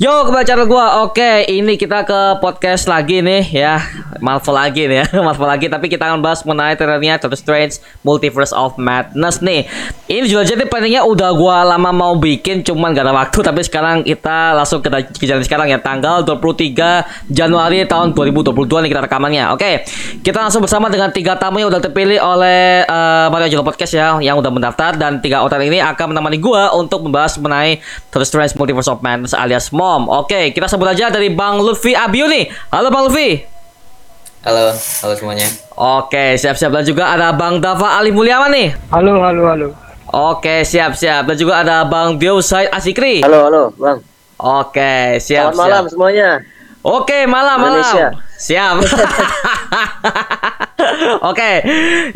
Yo, channel gua. Oke, ini kita ke podcast lagi nih ya. Marvel lagi nih ya. Marvel lagi tapi kita akan bahas mengenai trailernya Doctor Strange Multiverse of Madness nih. Ini juga jadi planningnya udah gua lama mau bikin cuman gak ada waktu tapi sekarang kita langsung ke jalan sekarang ya tanggal 23 Januari tahun 2022 nih kita rekamannya. Oke. Kita langsung bersama dengan tiga tamu yang udah terpilih oleh uh, Mario Jolo Podcast ya yang udah mendaftar dan tiga orang ini akan menemani gua untuk membahas mengenai Doctor Strange Multiverse of Madness alias Mom Om. Oke, kita sebut aja dari Bang Lutfi Abiu nih. Halo Bang Lutfi. Halo, halo semuanya. Oke, siap-siap. Dan juga ada Bang Dava Ali Mulyawan nih. Halo, halo, halo. Oke, siap-siap. Dan juga ada Bang Dio Said Asikri. Halo, halo, Bang. Oke, siap. Selamat malam semuanya. Oke, malam, malam. Siap. Oke,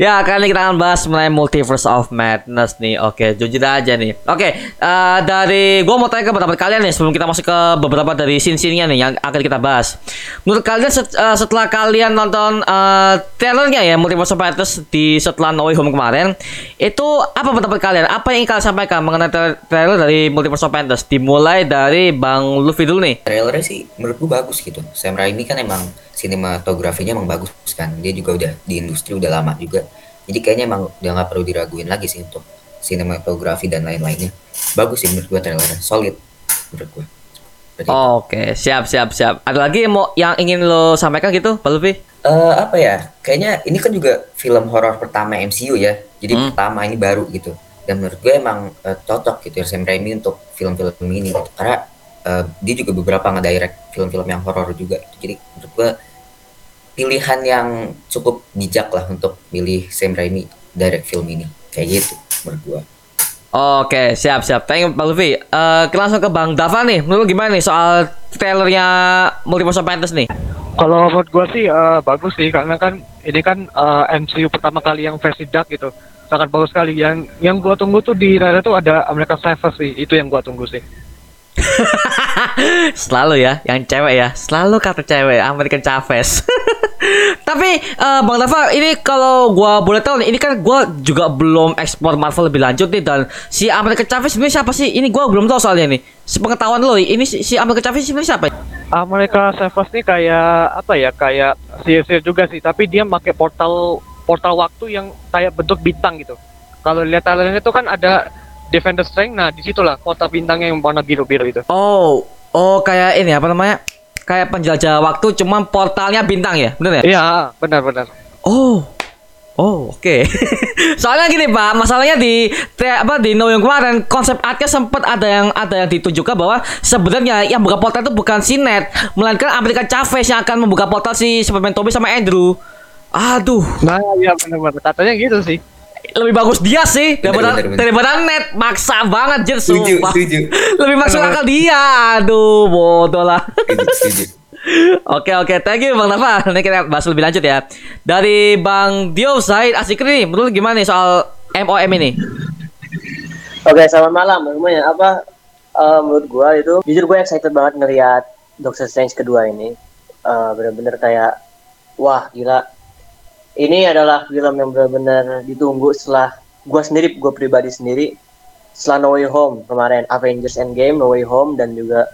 ya kali ini kita akan bahas mengenai Multiverse of Madness nih. Oke, jujur aja nih. Oke, uh, dari gua mau tanya ke beberapa kalian nih sebelum kita masuk ke beberapa dari scene-scene-nya nih yang akan kita bahas. Menurut kalian set, uh, setelah kalian nonton uh, trailernya ya Multiverse of Madness di setelah No Way Home kemarin, itu apa pendapat kalian? Apa yang kalian sampaikan mengenai trailer dari Multiverse of Madness? Dimulai dari Bang Luffy dulu nih. Trailernya sih menurut gua bagus gitu. Sam Raimi kan emang sinematografinya emang bagus kan dia juga udah di industri udah lama juga jadi kayaknya emang udah nggak perlu diraguin lagi sih untuk sinematografi dan lain-lainnya bagus sih menurut gua trailernya solid menurut gua Oh, Oke, okay. siap siap siap. Ada lagi yang mau yang ingin lo sampaikan gitu, Pak Luffy? Uh, apa ya? Kayaknya ini kan juga film horor pertama MCU ya. Jadi hmm. pertama ini baru gitu. Dan menurut gue emang uh, cocok gitu ya Sam Raimi untuk film-film ini gitu. Karena uh, dia juga beberapa ngedirect film-film yang horor juga. Jadi menurut gue pilihan yang cukup bijak lah untuk milih Sam Raimi direct film ini kayak gitu menurut gua. Oke, siap siap. Thank you Pak Luffy. Uh, kita langsung ke Bang Dava nih. Menurut gimana nih soal trailernya Multiverse of Madness nih? Kalau menurut gua sih uh, bagus sih karena kan ini kan uh, eh, MCU pertama kali yang versi dark gitu. Sangat bagus sekali. Yang yang gua tunggu tuh di trailer tuh ada America Chavez sih. Itu yang gua tunggu sih. selalu ya, yang cewek ya, selalu kata cewek American Chavez. Tapi uh, Bang Dava, ini kalau gua boleh tahu nih, ini kan gua juga belum ekspor Marvel lebih lanjut nih dan si American Chavez sebenarnya siapa sih? Ini gua belum tahu soalnya nih. Sepengetahuan lo, ini si, si American Chavez sebenarnya siapa? America Chavez nih kayak apa ya? Kayak sihir juga sih, tapi dia pakai portal portal waktu yang kayak bentuk bintang gitu. Kalau lihat trailernya itu kan ada Defender Strength, nah di situlah kota bintangnya yang warna biru-biru itu. Oh, oh kayak ini apa namanya? Kayak penjelajah waktu, cuma portalnya bintang ya, benar ya? Iya, benar-benar. Oh, Oh oke. Okay. Soalnya gini pak, masalahnya di apa di No yang kemarin konsep artnya sempat ada yang ada yang ditunjukkan bahwa sebenarnya yang buka portal itu bukan si Ned, melainkan Amerika Chavez yang akan membuka portal si Superman Toby sama Andrew. Aduh. Nah iya benar-benar katanya gitu sih lebih bagus dia sih daripada daripada net maksa banget sumpah. lebih masuk akal dia aduh bodoh lah Oke oke, thank you Bang Nafa. Nanti kita bahas lebih lanjut ya. Dari Bang Dio Said Asik nih, menurut gimana nih soal MOM ini? Oke, selamat malam semuanya. Apa uh, menurut gua itu jujur gue excited banget ngelihat Doctor Strange kedua ini. Uh, bener-bener kayak wah gila ini adalah film yang benar-benar ditunggu setelah gue sendiri gue pribadi sendiri setelah No Way Home kemarin Avengers Endgame No Way Home dan juga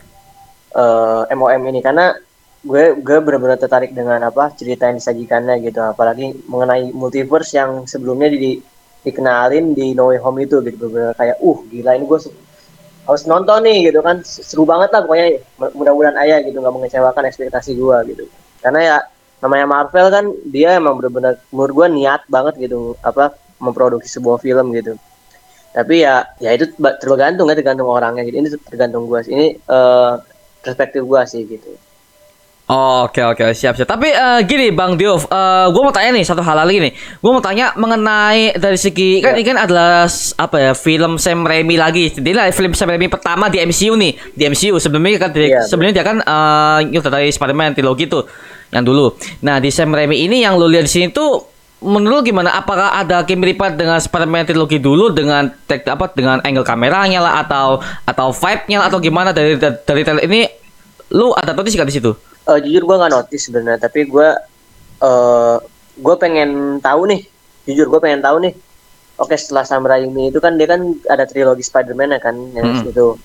uh, eh, MOM ini. Karena gue gue benar-benar tertarik dengan apa cerita yang disajikannya gitu. Apalagi mengenai multiverse yang sebelumnya di, dikenalin di No Way Home itu gitu. Benar-benar kayak uh gila ini gue harus nonton nih gitu kan. Seru banget lah pokoknya mudah-mudahan ayah gitu nggak mengecewakan ekspektasi gue gitu. Karena ya namanya Marvel kan dia emang bener-bener menurut gue niat banget gitu apa memproduksi sebuah film gitu tapi ya ya itu tergantung ya tergantung orangnya gitu ini tergantung gue sih ini uh, perspektif gue sih gitu Oh, oke oke siap siap. Tapi uh, gini Bang Diov, uh, gue mau tanya nih satu hal lagi nih. Gue mau tanya mengenai dari segi kan ini kan adalah apa ya film Sam Raimi lagi. Jadi lah film Sam Raimi pertama di MCU nih di MCU sebelumnya kan yeah, sebelumnya dia kan uh, dari Spider-Man trilogi itu yang dulu. Nah di Sam Raimi ini yang lo lihat di sini tuh menurut gimana? Apakah ada kemiripan dengan Spider-Man trilogi dulu dengan tek, apa dengan angle kameranya lah atau atau vibe-nya atau gimana dari dari trailer ini? Lu ada notice gak di situ? Uh, jujur gue nggak notice sebenarnya, tapi gue uh, gue pengen tahu nih. Jujur gue pengen tahu nih. Oke setelah Sam Raimi itu kan dia kan ada trilogi Spider-Man ya kan yang hmm. itu.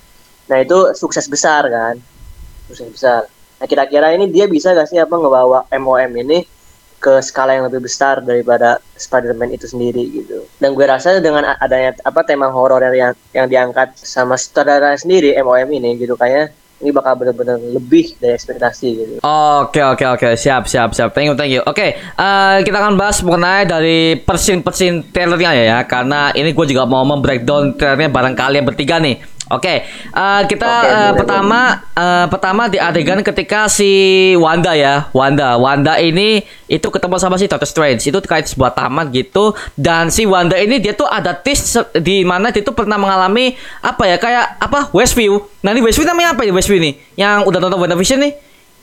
Nah itu sukses besar kan besar besar nah kira-kira ini dia bisa gak sih apa ngebawa MOM ini ke skala yang lebih besar daripada Spider-Man itu sendiri gitu? Dan gue rasa dengan adanya apa tema horor yang yang diangkat sama sutradara sendiri MOM ini gitu kayaknya ini bakal benar-benar lebih dari ekspektasi gitu. Oke oke oke. Siap siap siap. Thank you thank you. Oke eh, kita akan bahas mengenai dari persin persin trailernya ya ya. Karena ini gue juga mau membreakdown trailernya bareng kalian bertiga nih oke eh, kita Oke, eh, boleh, pertama eh, pertama di adegan ketika si Wanda ya Wanda. Wanda ini itu ketemu sama si Doctor Strange. Itu kayak sebuah taman gitu. Dan si Wanda ini dia tuh ada tis di mana dia tuh pernah mengalami apa ya kayak apa Westview nah ini Westview namanya apa ini Westview nih yang udah nonton WandaVision nih?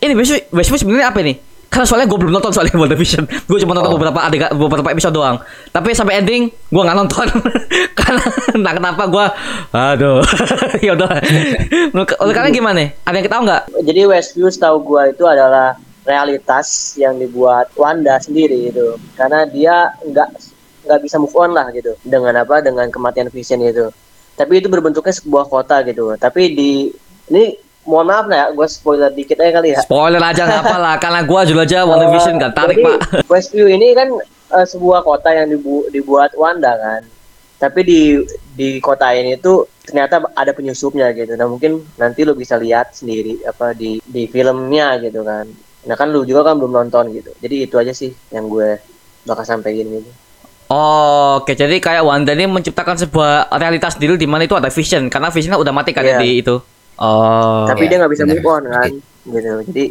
Ini Westview Westview sebenarnya apa ini karena soalnya gue belum nonton soalnya WandaVision. Gue cuma nonton beberapa adegan beberapa episode doang. Tapi sampai ending gue nggak nonton. Karena entah kenapa gue aduh. Ya udah. Menurut menurut kalian gimana? Ada yang kita tahu nggak? Jadi Westview setahu gua itu adalah realitas yang dibuat Wanda sendiri gitu. Karena dia nggak nggak bisa move on lah gitu. Dengan apa? Dengan kematian Vision itu. Tapi itu berbentuknya sebuah kota gitu. Tapi di ini mohon maaf nah gue spoiler dikit aja kali ya. spoiler aja nggak apa lah karena gue juga aja WandaVision nggak tarik Jadi, pak Westview ini kan eh, sebuah kota yang dibu- dibuat Wanda kan. Tapi di di kota ini tuh ternyata ada penyusupnya gitu. Nah mungkin nanti lu bisa lihat sendiri apa di di filmnya gitu kan. Nah kan lu juga kan belum nonton gitu. Jadi itu aja sih yang gue bakal sampaikan gitu. Oh, Oke, jadi kayak Wanda ini menciptakan sebuah realitas diri di mana itu ada Vision karena Visionnya udah mati kan ya Iya. di itu. Oh. Tapi iya, dia nggak bisa move on kan gitu. Jadi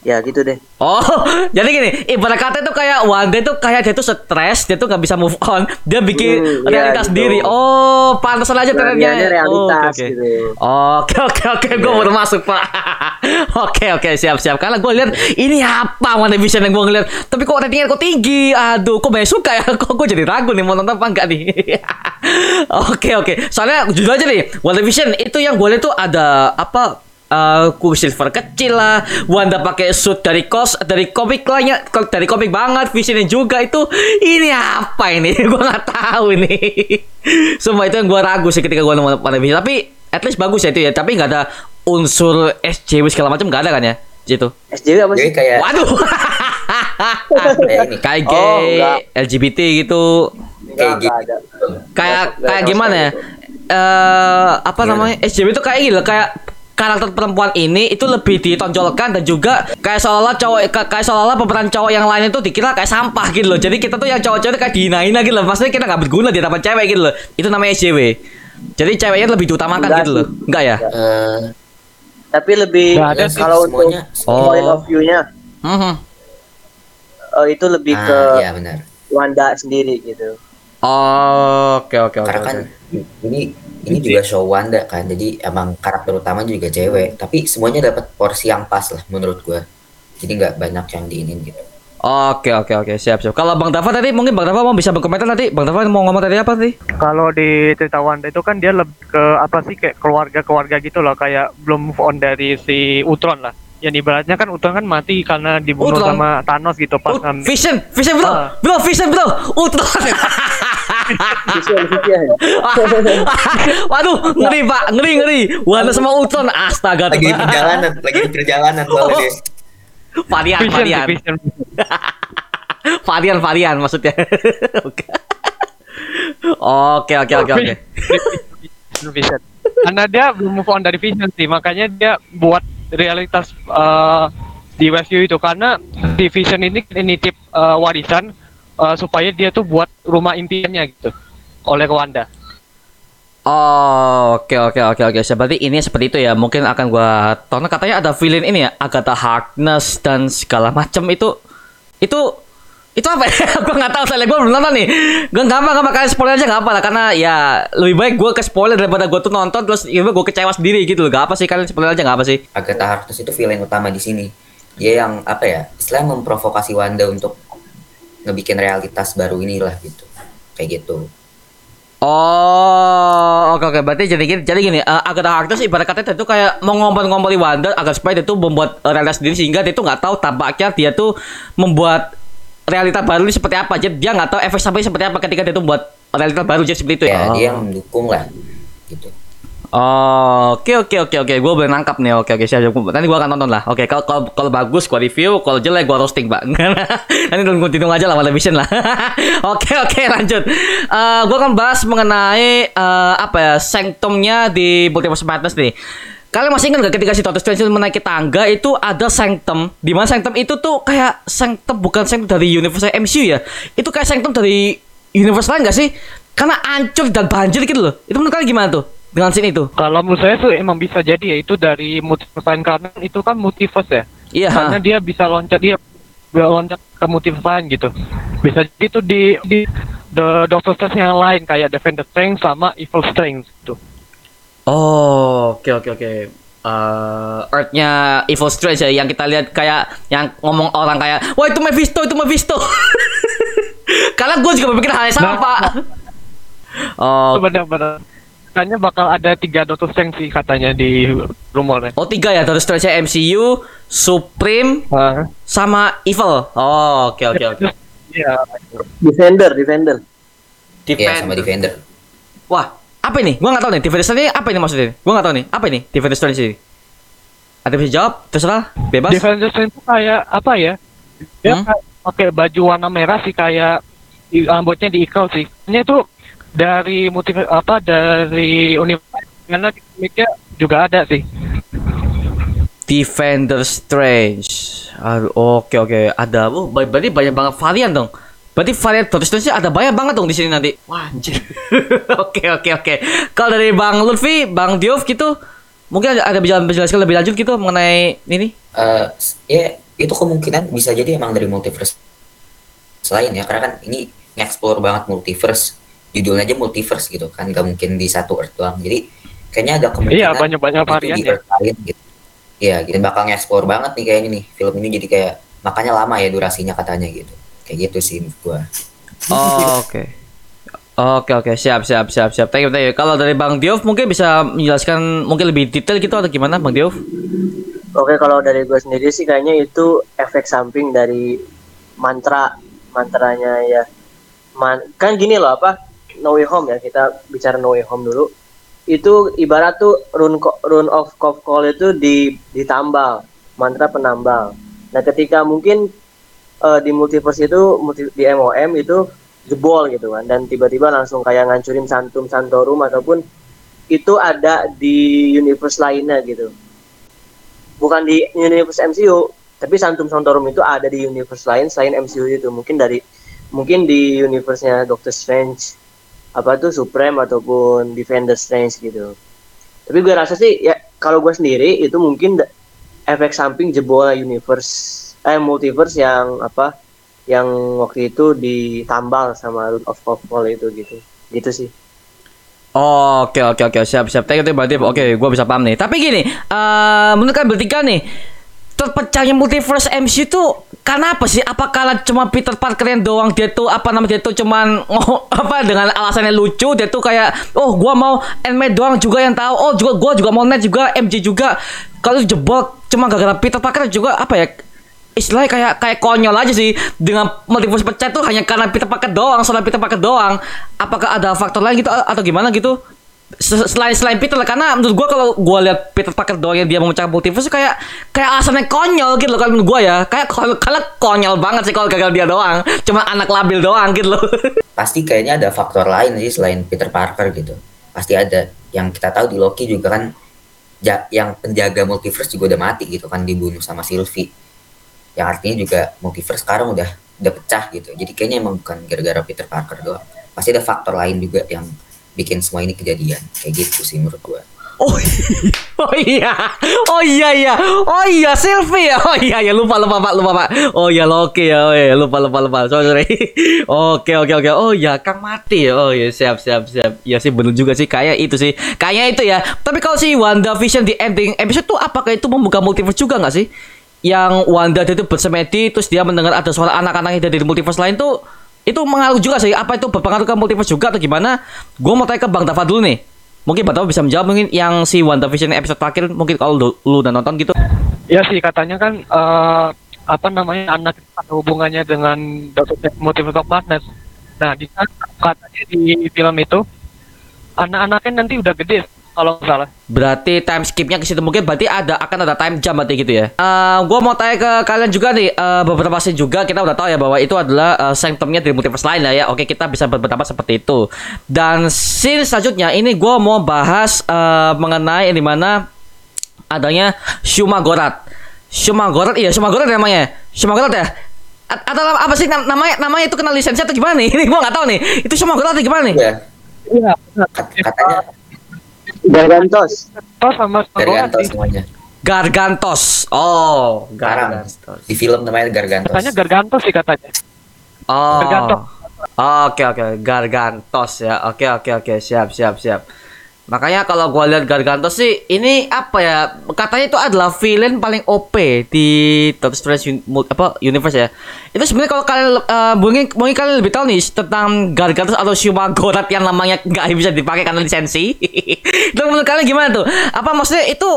ya gitu deh. Oh, jadi gini, ibarat kata itu kayak Wanda itu kayak dia tuh stres, dia tuh nggak bisa move on, dia bikin Hmm, iya, realitas gitu. diri. Oh, pantesan aja Bagiannya trennya. realitas Oh, oke, oke. gitu. Oke oke oke, gue baru masuk pak. oke oke siap siap. Karena gue lihat ini apa WandaVision yang gue ngeliat. Tapi kok ratingnya kok tinggi. Aduh, kok banyak suka ya. Kok gue jadi ragu nih mau nonton apa enggak nih. oke oke. Soalnya jujur aja nih, WandaVision itu yang gue lihat tuh ada apa? Uh, Silver kecil lah, Wanda pakai suit dari kos dari komik lainnya dari komik banget, Visionnya juga itu ini apa ini? gue nggak tahu ini. Semua itu yang gue ragu sih ketika gue nonton WandaVision. Tapi at least bagus ya itu ya. Tapi nggak ada unsur SJW segala macam nggak ada kan ya? Gitu. SJW apa Jadi sih? kayak Waduh. kayak Oh, gay, enggak. LGBT gitu. Enggak, kayak gitu. Kayak kayak gimana ya? Eh apa Gimana? namanya? SJW itu kayak gitu kayak karakter perempuan ini itu lebih ditonjolkan dan juga kayak seolah-olah cowok ka- kayak seolah-olah pemeran cowok yang lain itu dikira kayak sampah gitu loh. Jadi kita tuh yang cowok-cowok itu kayak dihinain lagi loh. Maksudnya kita nggak berguna di hadapan cewek gitu loh. Itu namanya SJW. Jadi ceweknya lebih diutamakan Enggak gitu sih. loh. Enggak ya? eh, Tapi lebih ada sih, kalau untuk semuanya Oh. point of view-nya Mhm. eh, itu lebih ah, ke iya benar Wanda sendiri gitu. Oh, Oke oke oke. karena kan oke. ini ini juga show Wanda kan jadi emang karakter utamanya juga cewek tapi semuanya dapat porsi yang pas lah menurut gua jadi nggak banyak yang diinin gitu Oke oke oke siap siap. Kalau Bang Dava tadi mungkin Bang Dava mau bisa berkomentar nanti. Bang Dava mau ngomong tadi apa tadi? Kalau di cerita Wanda itu kan dia lebih ke apa sih kayak keluarga-keluarga gitu loh kayak belum move on dari si Ultron lah. Yang ibaratnya kan Ultron kan mati karena dibunuh Ultron? sama Thanos gitu pas Oh, ngambil- Vision, Vision bro, Ah. bro, Vision bro, Ultron. Waduh, ngeri pak, ngeri ngeri. Wanda sama Ultron, astaga. lagi di perjalanan lagi di perjalanan soalnya dia. varian, Vision, varian, Vision. varian, varian maksudnya. Oke. Oke, oke, oke. Vision. Karena dia belum move on dari Vision sih, makanya dia buat realitas eh, di Westview itu karena di Vision ini nitip eh, warisan eh, supaya dia tuh buat rumah impiannya gitu oleh Wanda. Oh, oke, oke, oke, oke. Seperti ini seperti itu ya. Mungkin akan gua tonton. Katanya ada villain ini ya, Agatha Harkness dan segala macam itu. Itu itu apa ya? gue nggak tahu soalnya gue belum nonton nih. Gue nggak apa nggak kalian spoiler aja nggak apa lah karena ya lebih baik gue ke spoiler daripada gue tuh nonton terus ya gue kecewa sendiri gitu loh. Gak apa sih kalian spoiler aja nggak apa sih? Agatha Harkness itu villain utama di sini dia yang apa ya istilahnya memprovokasi Wanda untuk ngebikin realitas baru inilah gitu kayak gitu Oh, oke oke. Berarti jadi gini, jadi gini. Uh, Agatha Harkness ibarat kata itu kayak mau ngompol-ngompoli Wanda agar supaya dia tuh membuat uh, realitas sendiri sehingga dia tuh nggak tahu tampaknya dia tuh membuat realita baru ini seperti apa. Jadi dia nggak tahu efek samping seperti apa ketika dia tuh membuat realita baru jadi seperti itu ya ya. dia yang mendukung lah gitu Oh, oke oke oke oke, gue boleh nangkap nih. Oke oke siap. Nanti gue akan nonton lah. Oke, kalau kalau kalau bagus gue review, kalau jelek gue roasting, Pak. Nanti tunggu tunggu aja lah television lah. oke oke lanjut. Eh gue akan bahas mengenai eh, apa ya sanctumnya di Multiverse Madness nih. Kalian masih ingat gak ketika si Doctor Strange menaiki tangga itu ada sanctum di mana sanctum itu tuh kayak sanctum bukan sanctum dari universe MCU ya. Itu kayak sanctum dari universe lain gak sih? Karena hancur dan banjir gitu loh. Itu menurut kalian gimana tuh? Dengan scene itu? Kalau menurut saya tuh emang bisa jadi ya itu dari multiverse lain karena itu kan multiverse ya. Iya. Karena dia bisa loncat dia bisa loncat ke multiverse lain gitu. Bisa jadi itu di di the Doctor Strange yang lain kayak Defender Strange sama Evil Strange gitu. Oh, oke oke oke. Eh, Earth-nya Evil Strange ya yang kita lihat kayak yang ngomong orang kayak, "Wah, itu Mephisto, itu Mephisto." Karena gue juga berpikir hal yang sama, Nah, Pak. Oh, Itu benar-benar katanya bakal ada tiga Doctor Strange sih katanya di rumornya. oh tiga ya, Doctor Strange MCU, Supreme, Ah. sama Evil. Oh, oke oke oke. Iya. Defender, Defender. Iya sama Defender. Wah, apa ini? Gua nggak tahu nih. Defender Strange ini apa ini maksudnya? Gua nggak tahu nih. Apa ini? Defender Strange ini? Ada bisa jawab? Terserah, bebas. Defender Strange itu kayak apa ya? Dia Hmm? pakai baju warna merah sih kayak di, rambutnya diikat sih. Ini tuh dari motif apa dari universitas karena di komiknya juga ada sih. Defender Strange. Aduh, oke oke. Ada. Oh, ber- berarti banyak banget varian dong. Berarti varian Doctor Strange ada banyak banget dong di sini nanti. Wah, anjir. Oke oke oke. Kalau dari Bang Lutfi, Bang Diof gitu, mungkin ada, ada bisa menjelaskan lebih lanjut gitu mengenai ini. Eh, ya itu kemungkinan bisa jadi emang dari multiverse selain ya karena kan ini nge-explore banget multiverse judulnya aja multiverse gitu kan gak mungkin di satu earth doang jadi kayaknya ada kemungkinan Iya, banyak-banyak itu varian di ya. earth lain gitu Iya gitu bakal nge-explore banget nih kayaknya nih film ini jadi kayak makanya lama ya durasinya katanya gitu kayak gitu sih gua Oh, oke. Oke oke siap siap siap siap. Thank you thank you. Kalau dari Bang Diof mungkin bisa menjelaskan mungkin lebih detail gitu atau gimana Bang Diof? Oke, kalau dari gue sendiri sih kayaknya itu efek samping dari mantra mantranya ya. Man, kan gini loh apa No Way Home ya kita bicara No Way Home dulu. Itu ibarat tuh rune ko- rune of Cough Call itu di ditambal mantra penambal. Nah ketika mungkin eh, di multiverse itu multi- di MOM itu jebol gitu kan dan tiba-tiba langsung kayak ngancurin Santum Santorum ataupun itu ada di universe lainnya gitu bukan di universe MCU tapi Santum Santorum itu ada di universe lain selain MCU itu mungkin dari mungkin di universe-nya Doctor Strange apa tuh Supreme ataupun Defender Strange gitu. Tapi gue rasa sih ya kalau gue sendiri itu mungkin efek samping jebol universe eh multiverse yang apa yang waktu itu ditambal sama Root of Call itu gitu. Gitu sih. Oke oke oke. Siap siap. Thank you berarti oke gua bisa paham nih. Tapi gini, eh menurut kalian bertiga nih terpecahnya multiverse MCU itu karena apa sih? Apa karena cuma Peter Parker yang doang dia tuh apa nama dia tuh cuman oh, apa dengan alasannya lucu dia tuh kayak oh gua mau Ant-Man doang juga yang tahu. Oh juga gua juga mau Ned juga MJ juga. Kalau jebol cuma gara-gara Peter Parker juga apa ya? istilahnya kayak kayak konyol aja sih dengan multiverse pecah tuh hanya karena Peter Parker doang, soal Peter Parker doang. Apakah ada faktor lain gitu atau gimana gitu? Se- Selain selain Peter karena menurut gua kalau gua lihat Peter Parker doang yang dia memecahkan multiverse kayak kayak alasannya konyol gitu loh kalau menurut gua ya. Kayak kalau konyol banget sih kalau gagal dia doang. Cuma anak labil doang gitu loh. pasti kayaknya ada faktor lain sih selain Peter Parker gitu pasti ada yang kita tahu di Loki juga kan ja- yang penjaga multiverse juga udah mati gitu kan dibunuh sama Sylvie yang artinya juga multiverse sekarang udah udah pecah gitu jadi kayaknya emang bukan gara-gara Peter Parker doang pasti ada faktor lain juga yang bikin semua ini kejadian. Kayak gitu sih menurut gua. Oh, iya. oh iya, oh iya iya, oh iya Sylvie. Ya, oh iya ya lupa lupa pak. Lupa pak, oh iya Loki. Ya, oh iya lupa lupa lupa, sorry sorry. Oke oke oke, oh iya Kang mati. Ya, oh iya siap siap siap, ya sih bener juga sih. Kayak itu sih, kayaknya itu ya. Tapi kalau si Wanda Vision di ending episode tuh apakah itu membuka multiverse juga nggak sih? Yang Wanda dia tuh bersemedi, terus dia mendengar ada suara anak-anak yang dari multiverse lain tuh itu mengaruh juga sih apa itu berpengaruh ke multiverse juga atau gimana gue mau tanya ke bang Dava dulu nih mungkin Bang Dava bisa menjawab mungkin yang si WandaVision episode terakhir mungkin kalau lu, udah nonton gitu Ya sih katanya kan eh, apa namanya anak ada hubungannya dengan Multiverse of Madness. Nah di katanya di film itu anak-anaknya nanti udah gede. Kalau nggak salah. Berarti time skipnya ke situ mungkin berarti ada akan ada time jump berarti gitu ya. Eh gua mau tanya ke kalian juga nih eh, beberapa scene juga kita udah tahu ya bahwa itu adalah uh, sanctumnya dari multiverse lain lah ya. Oke, kita bisa berpendapat seperti itu. Dan scene selanjutnya ini gua mau bahas eh, mengenai di mana adanya Shuma Gorat. Shuma Gorat iya Shuma Gorat namanya. Shuma Gorat ya. A- Atau apa sih nam- namanya namanya itu kena lisensi atau gimana nih? Ini gua nggak tahu nih. Itu Shuma Gorat atau gimana nih? ya Iya. kat- katanya Gargantos. Toh sama dari Gorat Gantos sih. semuanya Gargantos. Oh, Gargantos. di film namanya Gargantos Katanya Gargantos sih katanya. Oh. Gargantos. Oke oke Gargantos ya. Oke oke oke siap siap siap. Makanya kalau gua lihat Gargantos sih ini apa ya? Katanya itu adalah villain paling OP di Doctor Strange un- apa universe ya. Itu sebenarnya kalau kalian eh, mungkin mungkin kalian lebih tahu nih tentang Gargantos atau Shuma Gorat yang namanya nggak bisa dipakai karena lisensi. itu menurut kalian gimana tuh? Apa maksudnya itu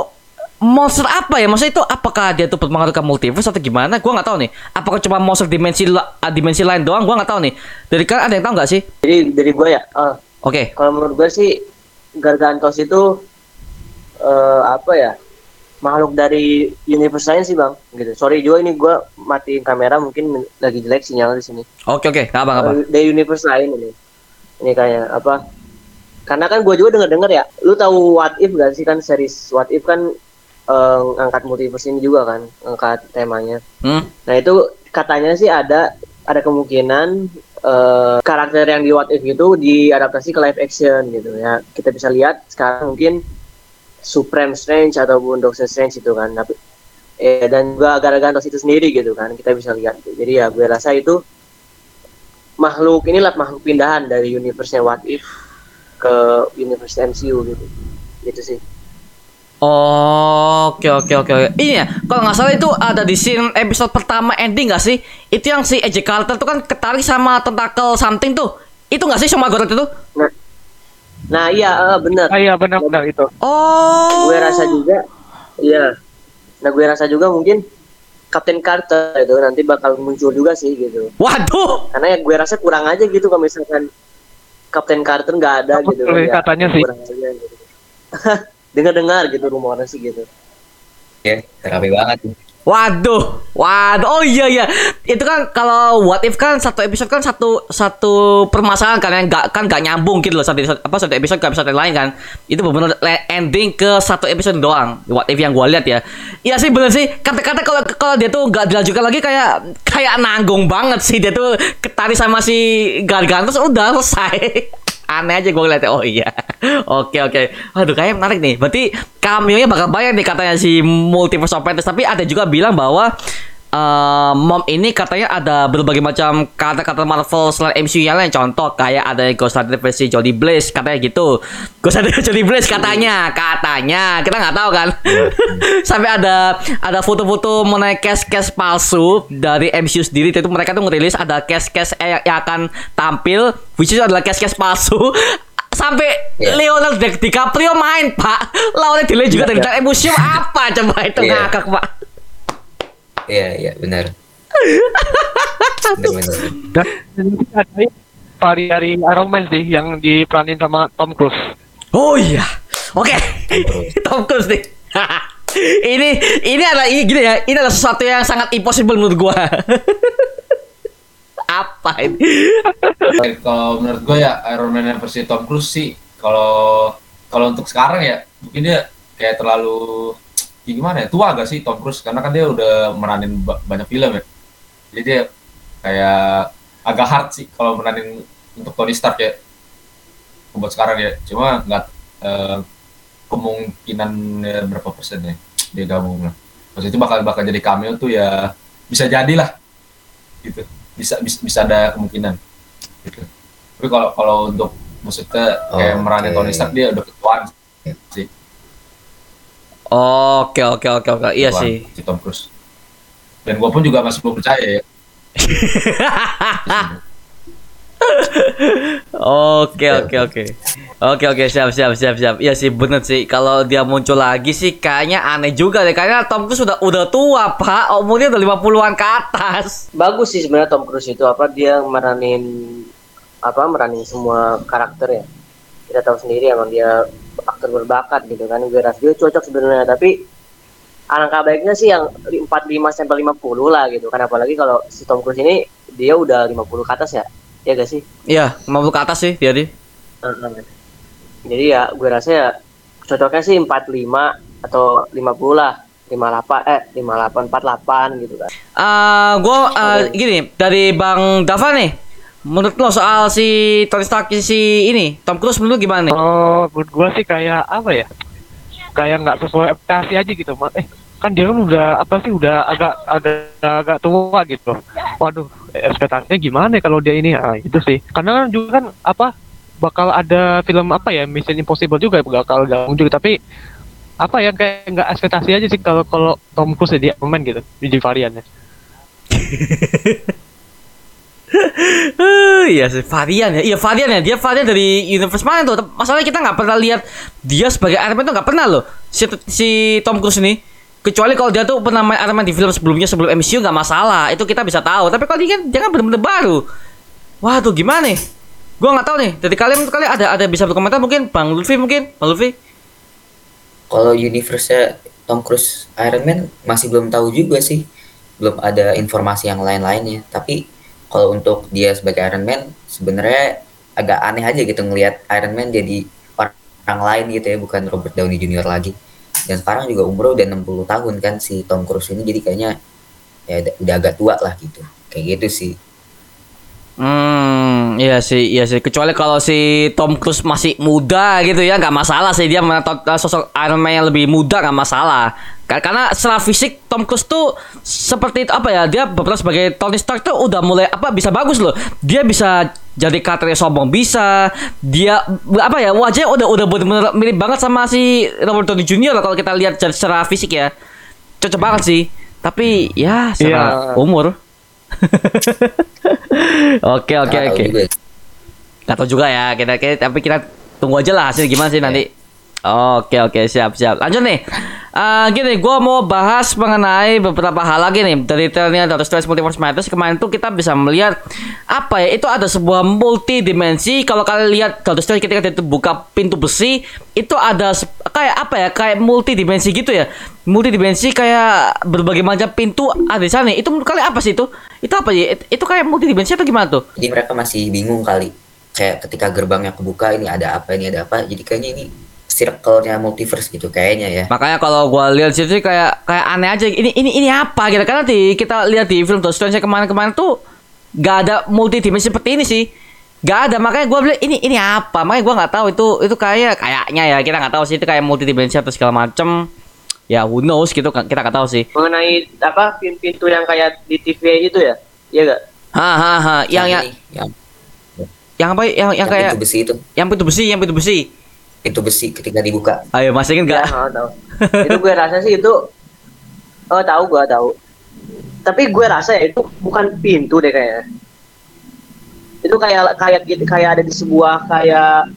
monster apa ya? Maksudnya itu apakah dia tuh berpengaruh ke multiverse atau gimana? Gua nggak tahu nih. Apakah cuma monster dimensi ah, dimensi lain doang? Gua nggak tahu nih. Dari kalian ada yang tahu nggak sih? Jadi dari gue ya, ah, Oke. kalau menurut gue sih Gargantos itu eh, apa ya makhluk dari universe lain sih bang gitu sorry juga ini gue matiin kamera mungkin lagi jelek sinyal di sini Oke oke. Nggak apa apa. Eh, dari universe lain ini ini kayak apa karena kan gue juga denger denger ya lu tahu what if gak sih kan series what if kan eh, ngangkat multiverse ini juga kan ngangkat temanya Hmm? Nah itu katanya sih ada ada kemungkinan eh, karakter yang di What If itu diadaptasi ke live action gitu ya. Kita bisa lihat sekarang mungkin Supreme Strange ataupun Doctor Strange itu kan. Tapi eh, dan juga Gargantos itu sendiri gitu kan. Kita bisa lihat. Jadi ya gue rasa itu makhluk inilah makhluk pindahan dari universe-nya What If ke universe MCU gitu. Gitu sih. Oke oke oke oke. Ini ya, kalau nggak salah itu ada di scene episode pertama ending nggak sih? Itu yang si AJ Carter tuh kan ketarik sama tentakel something tuh. Itu nggak sih sama Gorat itu? Nah, nah iya eh, benar. Ah, iya benar-benar itu. Oh. gue rasa juga iya nah gue rasa juga mungkin Kapten Carter itu nanti bakal muncul juga sih gitu Waduh. karena ya gue rasa kurang aja gitu kalau misalkan Kapten Carter nggak ada gitu Betul, katanya sih. kurang aja gitu dengar-dengar gitu rumornya sih gitu. Ya rapi banget Waduh, waduh, oh iya iya, itu kan kalau what if kan satu episode kan satu satu permasalahan kan yang nggak kan nggak nyambung gitu loh. Satu episode- apa satu episode ke episode yang lain kan, itu benar ending ke satu episode doang, what if yang gua lihat ya, iya sih bener sih, kata-kata kalau kalau dia tuh nggak dilanjutkan lagi kayak kayak nanggung banget sih. Dia tuh ketarik sama si Gargantos udah selesai. aneh aja gue ngeliatnya. Oh iya. Oke oke. Aduh kayaknya menarik nih. Berarti cameo-nya bakal banyak nih katanya si multiverse of Madness. Tapi ada juga bilang bahwa eh, mom ini katanya ada berbagai macam kata-kata Marvel selain MCU yang lain. Contoh kayak ada Ghost Rider versi Jodie Blaze katanya gitu. Ghost Rider Jodie Blaze katanya katanya. Kita nggak tahu kan? Sampai ada ada foto-foto mengenai cast-cast palsu dari MCU sendiri. Itu mereka tuh ngerilis ada cast-cast yang, yang akan tampil which is adalah cast-cast palsu. Sampai Iya. Leonardo DiCaprio main pak. Lawannya delay juga dari museum apa coba itu Iya. ngakak pak iya iya benar. Benar Dan ada vari dari Iron Man sih yang diperanin sama Tom Cruise. oh iya. Oke. Tom Cruise. Nih. Ini ini adalah ini gini ya ini adalah sesuatu yang sangat impossible menurut gua. Apa ini? Kalau menurut gue ya Iron Man yang versi Tom Cruise sih kalau kalau untuk sekarang ya mungkin dia kayak terlalu ya gimana ya? Tua gak sih Tom Cruise karena kan dia udah meranin ba- banyak film ya. Jadi dia kayak agak hard sih kalau meranin untuk Tony Stark ya. Buat sekarang ya. Cuma nggak eh, kemungkinan ya, berapa persen ya dia gabung lah. Maksudnya itu bakal bakal jadi cameo tuh ya bisa jadilah gitu. Bisa bisa, bisa ada kemungkinan gitu. Tapi kalau kalau untuk maksudnya kayak Oke. meranin Tony Stark dia udah ketuaan sih oke oke oke oke. Iya ketuaan sih. si Tom Cruise. Dan gue pun juga masih belum percaya ya. Oke oke oke. Oke oke siap siap siap siap. Iya sih bener sih. Kalau dia muncul lagi sih kayaknya aneh juga deh. Kayaknya Tom Cruise udah udah tua pak. Umurnya udah 50-an ke atas. Bagus sih sebenarnya Tom Cruise itu. Apa dia meranin apa meranin semua karakter ya. Kita tahu sendiri emang dia aktor berbakat gitu kan gue rasa dia cocok sebenarnya tapi alangkah baiknya sih yang 45 sampai 50 lah gitu kan apalagi kalau si Tom Cruise ini dia udah 50 ke atas ya ya gak sih Iya, 50 ke atas sih dia di. Heeh. jadi ya gue rasa ya cocoknya sih 45 atau 50 lah 58 eh 58 48 gitu kan Eh, gue eh, Oke. gini dari Bang Dava nih. Menurut lo soal si Tony Stark si ini Tom Cruise menurut lu gimana nih? Oh, menurut gua sih kayak apa ya? Kayak nggak sesuai ekspektasi aja gitu. Eh, kan dia kan udah apa sih udah agak agak agak tua gitu. Waduh, ekspektasinya gimana ya kalau dia ini? Ah, itu sih. Karena kan juga kan apa bakal ada film apa ya Mission Impossible juga bakal gabung juga tapi apa ya kayak nggak ekspektasi aja sih kalau kalau Tom Cruise jadi Iron Man gitu di variannya. Eh, iya sih varian ya. Iya varian ya. Dia varian dari universe mana tuh? Masalahnya kita nggak pernah lihat dia sebagai Iron Man tuh nggak pernah loh. Si, si Tom Cruise ini. Kecuali kalau dia tuh pernah main Iron Man di film sebelumnya sebelum MCU nggak masalah. Itu kita bisa tahu. Tapi kalau dia kan dia kan bener-bener baru. Waduh gimana nih? Gua nggak tahu nih. Dari kalian kalian ada ada bisa berkomentar mungkin Bang Lutfi mungkin Bang Lutfi. Kalau universe Tom Cruise Iron Man masih belum tahu juga sih. Belum ada informasi yang lain-lainnya. Tapi kalau untuk dia sebagai Iron Man sebenarnya agak aneh aja gitu ngelihat Iron Man jadi orang lain gitu ya, bukan Robert Downey Jr. lagi. Dan sekarang juga umurnya udah 60 tahun kan si Tom Cruise ini jadi kayaknya ya udah- agak tua lah gitu. Kayak gitu sih. Hmm, iya sih, iya sih. Kecuali kalau si Tom Cruise masih muda gitu ya, nggak masalah sih dia menato- sosok Iron Man yang lebih muda nggak masalah. Ka- Karena secara fisik Tom Cruise tuh seperti itu apa ya? Dia beberapa sebagai Tony Stark tuh udah mulai apa bisa bagus loh. Dia bisa jadi karakternya sombong bisa. Dia apa ya? Wajahnya udah udah bener-bener mirip banget sama si Robert Downey Jr. kalau kita lihat secara- fisik ya. Cocok banget sih. Tapi ya secara Iya. umur. Oke oke Nggak tahu oke. juga. Gak tau juga ya kita, kita tapi kita tunggu aja lah hasil gimana sih nanti. Oke oke siap siap. Lanjut nih. Eh gini, gue mau bahas mengenai beberapa hal lagi nih dari trailernya Doctor Strange Multiverse Madness kemarin tuh kita bisa melihat apa ya itu ada sebuah multi dimensi kalau kalian lihat Doctor Strange ketika dia buka pintu besi itu ada kayak apa ya kayak multi dimensi gitu ya multi dimensi kayak berbagai macam pintu ada di sana itu menurut kalian apa sih itu itu apa ya itu, itu kayak multi dimensi atau gimana tuh Jadi mereka masih bingung kali. Kayak ketika gerbangnya kebuka ini ada apa ini ada apa. Jadi kayaknya ini circle-nya multiverse gitu kayaknya ya. Makanya kalau gua lihat situ sih kayak kayak aneh aja. Ini ini ini apa gitu? Karena di kita lihat di film Doctor Strange kemarin-kemarin tuh gak ada multi dimensi seperti ini sih. Gak ada. Makanya gua bilang ini ini apa? Makanya gua nggak tahu itu itu kayak kayaknya ya kita nggak tahu sih itu kayak multi dimensi atau segala macem. Ya who knows gitu kan kita nggak tahu sih. mengenai apa pin- pintu yang kayak di TV itu ya iya gak Hahaha. Yang yang ini, yang, yang apa? Yang yang yang kayak pintu besi itu, yang pintu besi, yang pintu besi. Pintu besi ketika dibuka. Ayo masih ingat ya gak? oh, tahu itu gue rasa sih itu oh tahu gue tahu tapi gue rasa ya itu bukan pintu deh kayaknya itu kayak kayak gitu kayak ada di sebuah kayak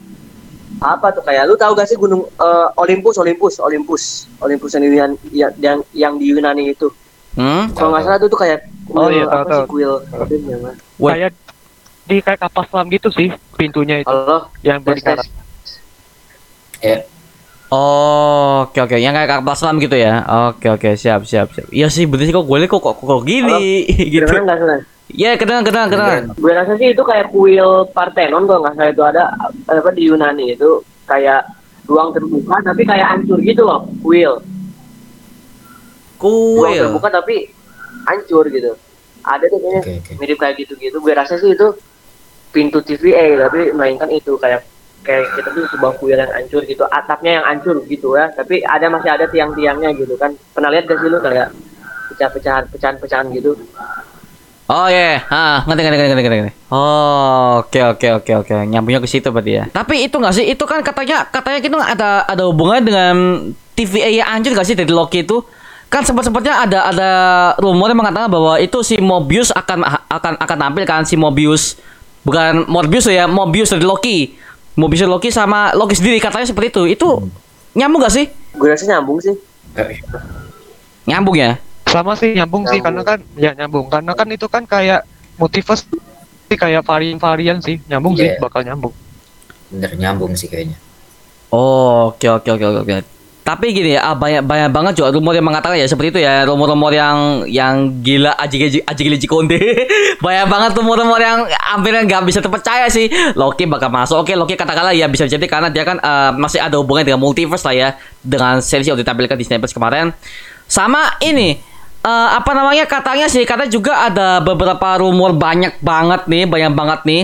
apa tuh kayak lu tahu gak sih gunung eh, Olympus Olympus Olympus Olympus yang yang yang, yang, yang di Yunani itu Hmm? kalau nggak salah itu tuh kayak Oh, kuil iya, tahu, apa sih tahu. kuil sih? Wah. Kayak di kayak kapal selam gitu sih pintunya itu Allah yang berkarat. Ya, Oh, oke oke, yang kayak kapal selam gitu ya. Oke oke, siap siap siap. Iya sih, bener sih kok gue kok kok, kok gini gitu. Nggak salah Iya, kedengeran kedengeran kedengeran. gue rasa sih itu kayak kuil Parthenon kalau nggak salah itu ada apa di Yunani itu kayak ruang terbuka tapi kayak hancur gitu loh kuil ruang Kuil. terbuka tapi hancur gitu ada tuh kayaknya Oke, oke. mirip kayak gitu gitu gue rasa sih itu pintu TVA tapi mainkan itu kayak kayak kita tuh sebuah kuil yang hancur gitu atapnya yang hancur gitu ya tapi ada masih ada tiang-tiangnya gitu kan pernah lihat gak sih lu kayak pecah-pecahan pecahan-pecahan gitu Oh iya, ah ngerti ngerti ngerti ngerti ngerti. Oh, oke oke oke oke, nyambungnya ke situ berarti ya. Tapi itu nggak sih? Itu kan katanya katanya itu ada ada hubungannya dengan TVA yang hancur nggak sih dari Loki itu? Kan sempat sempatnya ada ada rumor yang mengatakan bahwa itu si Mobius akan akan akan tampil kan si Mobius bukan Morbius ya, Mobius dari Loki. Mobius dari Loki sama Loki sendiri katanya seperti itu. Itu nyambung gak sih? gue rasa nyambung sih Eh, Nyambung ya? Sama sih nyambung, sih karena Nyambung. kan ya nyambung karena kan itu kan kayak multiverse sih kayak varian-varian sih nyambung sih Iya. bakal nyambung. bener nyambung sih kayaknya. Oh, oke oke oke oke. oke. Tapi gini ya, banyak banyak banget juga rumor yang mengatakan ya seperti itu ya, rumor-rumor yang yang gila aji aji aji Konde. banyak banget rumor-rumor yang hampir nggak bisa terpercaya sih. Loki bakal masuk. Oke, Loki katakanlah ya bisa jadi karena dia kan eh, masih ada hubungan dengan multiverse lah ya dengan series yang ditampilkan di Plus kemarin. Sama ini eh, apa namanya katanya sih katanya juga ada beberapa rumor banyak banget nih, banyak banget nih.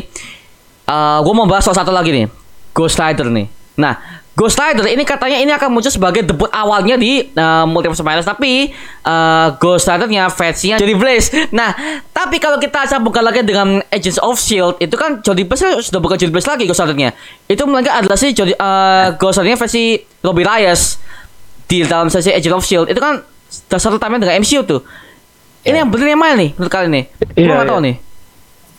Eh gue mau bahas salah satu lagi nih, Ghost Rider nih. Nah, Ghost Rider ini katanya ini akan muncul sebagai debut awalnya di uh, Multiverse Madness tapi uh, Ghost Rider-nya versinya Jody Blaze. Nah, tapi kalau kita sambungkan lagi dengan Agents of Shield itu kan Jody Blaze kan sudah bukan Jody Blaze lagi Ghost Rider-nya. Itu melainkan adalah si Jody, uh, Ghost Rider-nya versi Robbie Reyes di dalam sesi Agents of Shield itu kan dasar utamanya dengan MCU tuh. Ini Ya. yang bener yang mana nih menurut kalian nih? Gua Iya, nggak tahu iya. nih.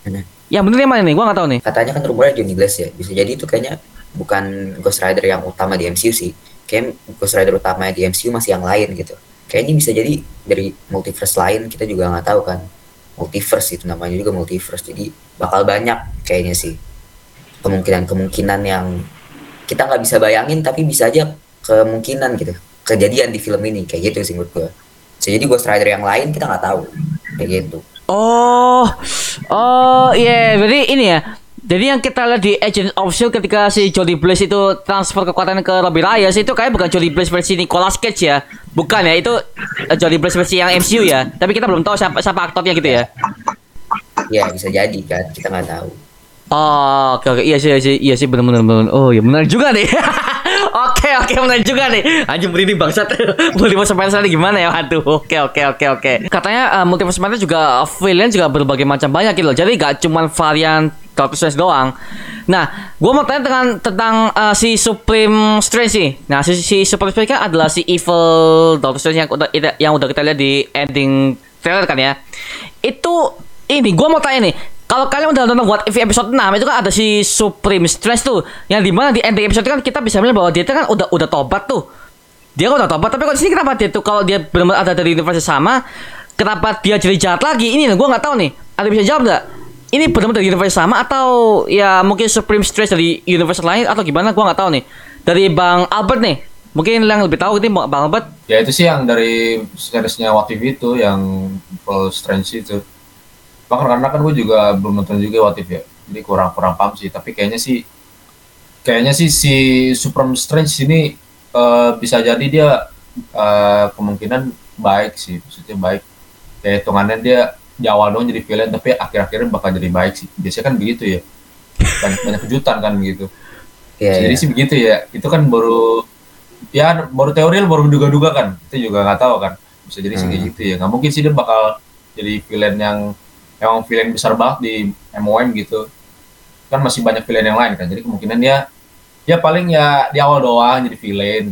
Mana? Yang bener yang mana nih? Gua nggak tahu nih. katanya kan rumornya Johnny Glass ya bisa jadi itu kayaknya bukan Ghost Rider yang utama di MCU sih. Kayak Ghost Rider utama di MCU masih yang lain gitu. Kayaknya bisa jadi dari multiverse lain kita juga nggak tahu kan. Multiverse itu namanya juga multiverse jadi bakal banyak kayaknya sih. Kemungkinan-kemungkinan yang kita nggak bisa bayangin tapi bisa aja kemungkinan gitu. Kejadian di film ini kayak gitu sih menurut bisa jadi Ghost Rider yang lain kita nggak tahu. Kayak gitu. Oh, oh iya, berarti ini ya. Jadi yang kita lihat di Agent of Shield ketika si Jody Blaze itu transfer kekuatan ke Robbie Reyes itu kayak bukan Jody Blaze versi Nicolas Cage ya, bukan ya? Itu eh, Jody Blaze versi yang MCU ya. Tapi kita belum tahu siapa siapa aktornya gitu ya. ya bisa jadi kan kita nggak tahu Oh, oke oke iya sih iya sih iya sih benar benar benar. Oh ya benar juga nih. oke oke benar juga nih. Anjing merinding bangsat. Multiverse Madness tadi gimana ya? Aduh. Oke oke oke oke. Katanya uh, Multiverse Madness juga villain juga berbagai macam banyak gitu loh. Jadi gak cuman varian Doctor Strange doang. Nah, gua mau tanya dengan tentang uh, si Supreme Strange sih. Nah, si, si Supreme Strange kan adalah si evil Doctor Strange yang udah yang udah kita lihat di ending trailer kan ya. Itu ini gua mau tanya nih kalau kalian udah nonton If episode 6 itu kan ada si Supreme Stress tuh yang di mana di ending episode kan kita bisa melihat bahwa dia kan udah udah tobat tuh dia kan udah tobat tapi di sini kenapa dia tuh kalau dia benar ada dari universe sama kenapa dia jadi jahat lagi ini gue nggak tahu nih ada bisa jawab nggak ini benar-benar dari universe sama atau ya mungkin Supreme Stress dari universe lain atau gimana gue nggak tahu nih dari Bang Albert nih mungkin yang lebih tahu ini Bang Albert Ya itu sih yang dari seriesnya What If itu yang Full Strange itu. Bahkan karena kan gue juga belum nonton juga What If ya. Jadi kurang kurang paham sih. Tapi kayaknya sih kayaknya sih si Supreme Strange ini eh, bisa jadi dia eh, kemungkinan baik sih. Maksudnya baik. Kayak hitungannya dia di awal doang jadi villain tapi akhir-akhirnya bakal jadi baik sih. Biasanya kan begitu ya. Banyak banyak kejutan kan gitu. ya, Jadi ya. sih begitu ya. Itu kan baru ya baru teori baru duga-duga kan. Itu juga nggak tahu kan. Bisa jadi sih Hmm. gitu ya. Nggak mungkin sih dia bakal jadi villain yang emang villain besar banget di MOM gitu. Kan masih banyak villain yang lain kan. Jadi kemungkinan dia ya paling ya di awal doang jadi villain.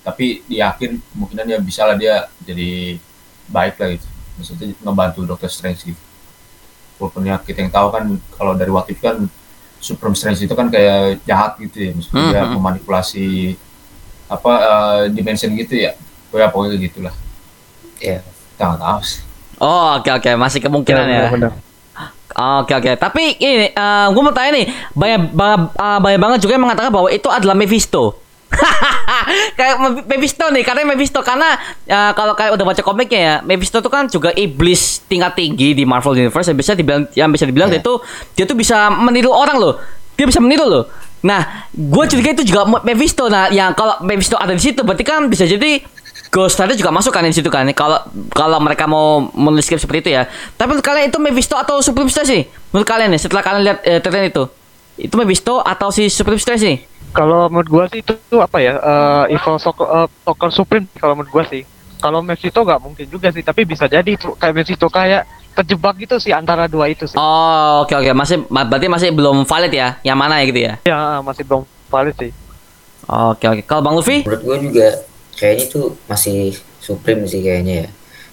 Tapi di akhir kemungkinan dia bisa lah dia jadi baik lah gitu. Maksudnya ngebantu Doctor Strange gitu. Walaupun ya kita yang tahu kan kalau dari If kan Supreme Strange itu kan kayak jahat gitu ya, maksudnya dia Hmm, memanipulasi apa eh, dimension gitu ya, ya pokoknya gitulah. ya. Kita nggak tahu sih. oh oke oke masih kemungkinan ya benar-benar. Oke oke, tapi ini gue mau tanya nih, banyak banyak, uh, banyak banget juga yang mengatakan bahwa itu adalah Mephisto. kayak Me- Mephisto nih, karena Mephisto karena uh, kalau kalian udah baca komiknya ya, Mephisto itu kan juga iblis tingkat tinggi di Marvel Universe yang bisa dibilang yang bisa dibilang Iya. dia tuh dia tuh bisa meniru orang loh. Dia bisa meniru loh. Nah, gue curiga itu juga Mephisto. Nah, yang kalau Mephisto ada di situ berarti kan bisa jadi Ghost Rider juga masuk kan di situ kan kalau kalau mereka mau menulis skrip seperti itu ya. Tapi menurut kalian itu Mephisto atau Supreme Stress sih? Menurut kalian nih setelah kalian lihat eh, itu. Itu Mephisto atau si Supreme Stress sih? Kalau menurut gua sih itu, itu apa ya? eh, Evil Soccer, eh, Soccer Supreme kalau menurut gua sih. Kalau Mephisto nggak mungkin juga sih, tapi bisa jadi itu kayak Mephisto kayak terjebak gitu sih antara dua itu sih. Oh, oke oke, masih ma- berarti masih belum valid ya. Yang mana ya gitu ya? Ya masih belum valid sih. Oke oke. Kalau Bang Luffy? menurut gue juga kayaknya tuh masih supreme sih kayaknya ya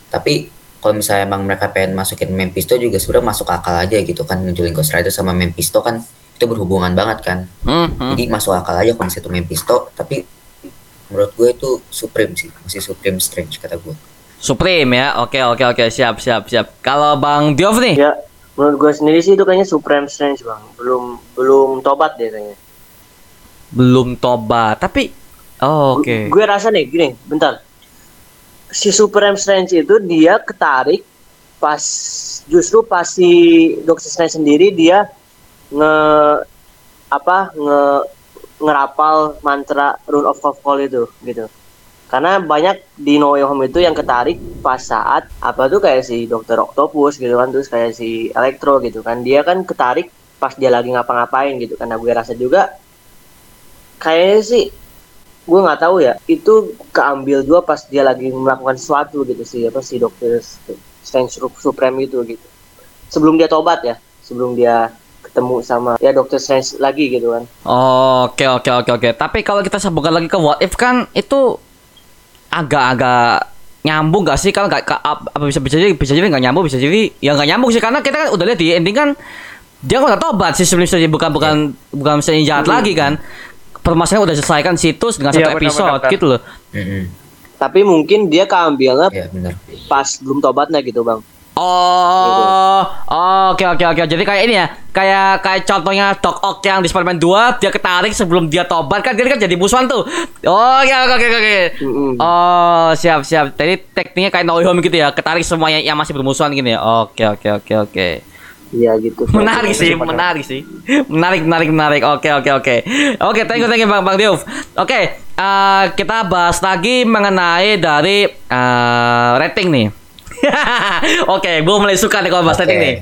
tapi kalau misalnya emang mereka pengen masukin Mephisto juga sebenarnya masuk akal aja gitu kan ngejualin Ghost Rider sama Mephisto kan itu berhubungan banget kan Hmm, hmm. jadi masuk akal aja kalau misalnya itu Mephisto tapi menurut gue itu supreme sih masih supreme strange kata gue Supreme ya. Oke oke oke, siap siap siap. Kalau Bang Diov nih? Ya, menurut gue sendiri sih itu kayaknya Supreme Strange bang. Belum belum tobat deh kayaknya. belum tobat. Tapi oh, oke. Gue rasa nih gini, bentar. Si Supreme Strange itu dia ketarik pas justru pas si Doctor Strange sendiri dia nge apa nge ngerapal mantra Rune of Call itu gitu. Karena banyak di No Way Home itu yang ketarik pas saat apa tuh kayak si Dokter Octopus gitu kan terus kayak si Electro gitu kan. Dia kan ketarik pas dia lagi ngapa-ngapain gitu karena gue rasa juga kayaknya sih gue nggak tahu ya itu keambil dua pas dia lagi melakukan sesuatu gitu sih apa si dokter Strange Supreme itu gitu. Sebelum dia tobat ya sebelum dia ketemu sama ya dokter Strange lagi gitu kan. Oke oke oke oke. Tapi kalau kita sambungkan lagi ke what if kan itu agak-agak nyambung gak sih? Kalau nggak apa bisa bisa jadi bisa jadi nggak nyambung bisa jadi ya nggak nyambung sih. Karena kita kan udah lihat di ending kan dia udah tobat sih sebelum jadi bukan bukan bukan misalnya jahat lagi kan. Permasalahan udah selesaikan situs dengan satu Iya, benar, episode gitu loh. Mm-mm. tapi mungkin dia keambilnya ya benar. pas belum tobatnya gitu bang Oh, oke oke oke. Jadi kayak ini ya, kayak kayak contohnya Doc Ock yang di Spider-Man 2 dia ketarik sebelum dia tobat kan dia kan jadi musuhan tuh. Oh, oke oke oke oke. Oh, siap siap. Jadi tekniknya kayak No Way Home gitu ya, ketarik semua yang, masih bermusuhan gini ya. Oke oke oke oke. iya gitu Menarik sih, menarik sih. Menarik, menarik, menarik. Oke, oke, oke. Oke, thank you, thank you Bang Bang Diouf. Oke, eh, kita bahas lagi mengenai dari eh, rating nih. Oke, gue mulai suka nih kalau bahas rating nih.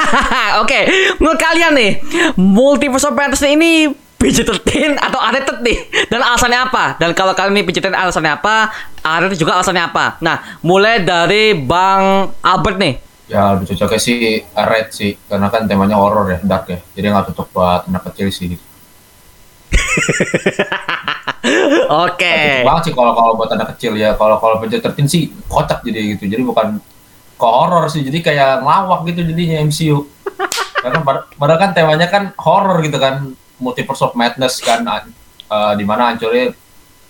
Oke, menurut kalian nih, Multiverse of Madness ini PG-13 atau R-rated nih? Dan alasannya apa? Dan kalau kalian ini PG-13 alasannya apa? R-rated juga alasannya apa? Nah, mulai dari Bang Albert nih. Ya lebih cocoknya sih red sih, karena kan temanya horror ya, dark ya. Jadi nggak cocok buat anak kecil sih. Gitu. Oke. Cocok banget sih kalau kalau buat anak kecil ya. Kalau kalau PG-13 sih kocak jadi gitu. Jadi bukan ke horror sih, jadi kayak ngelawak gitu jadinya MCU. Karena pad- padahal kan temanya kan horror gitu kan, multiverse of madness kan, eh, di mana hancurnya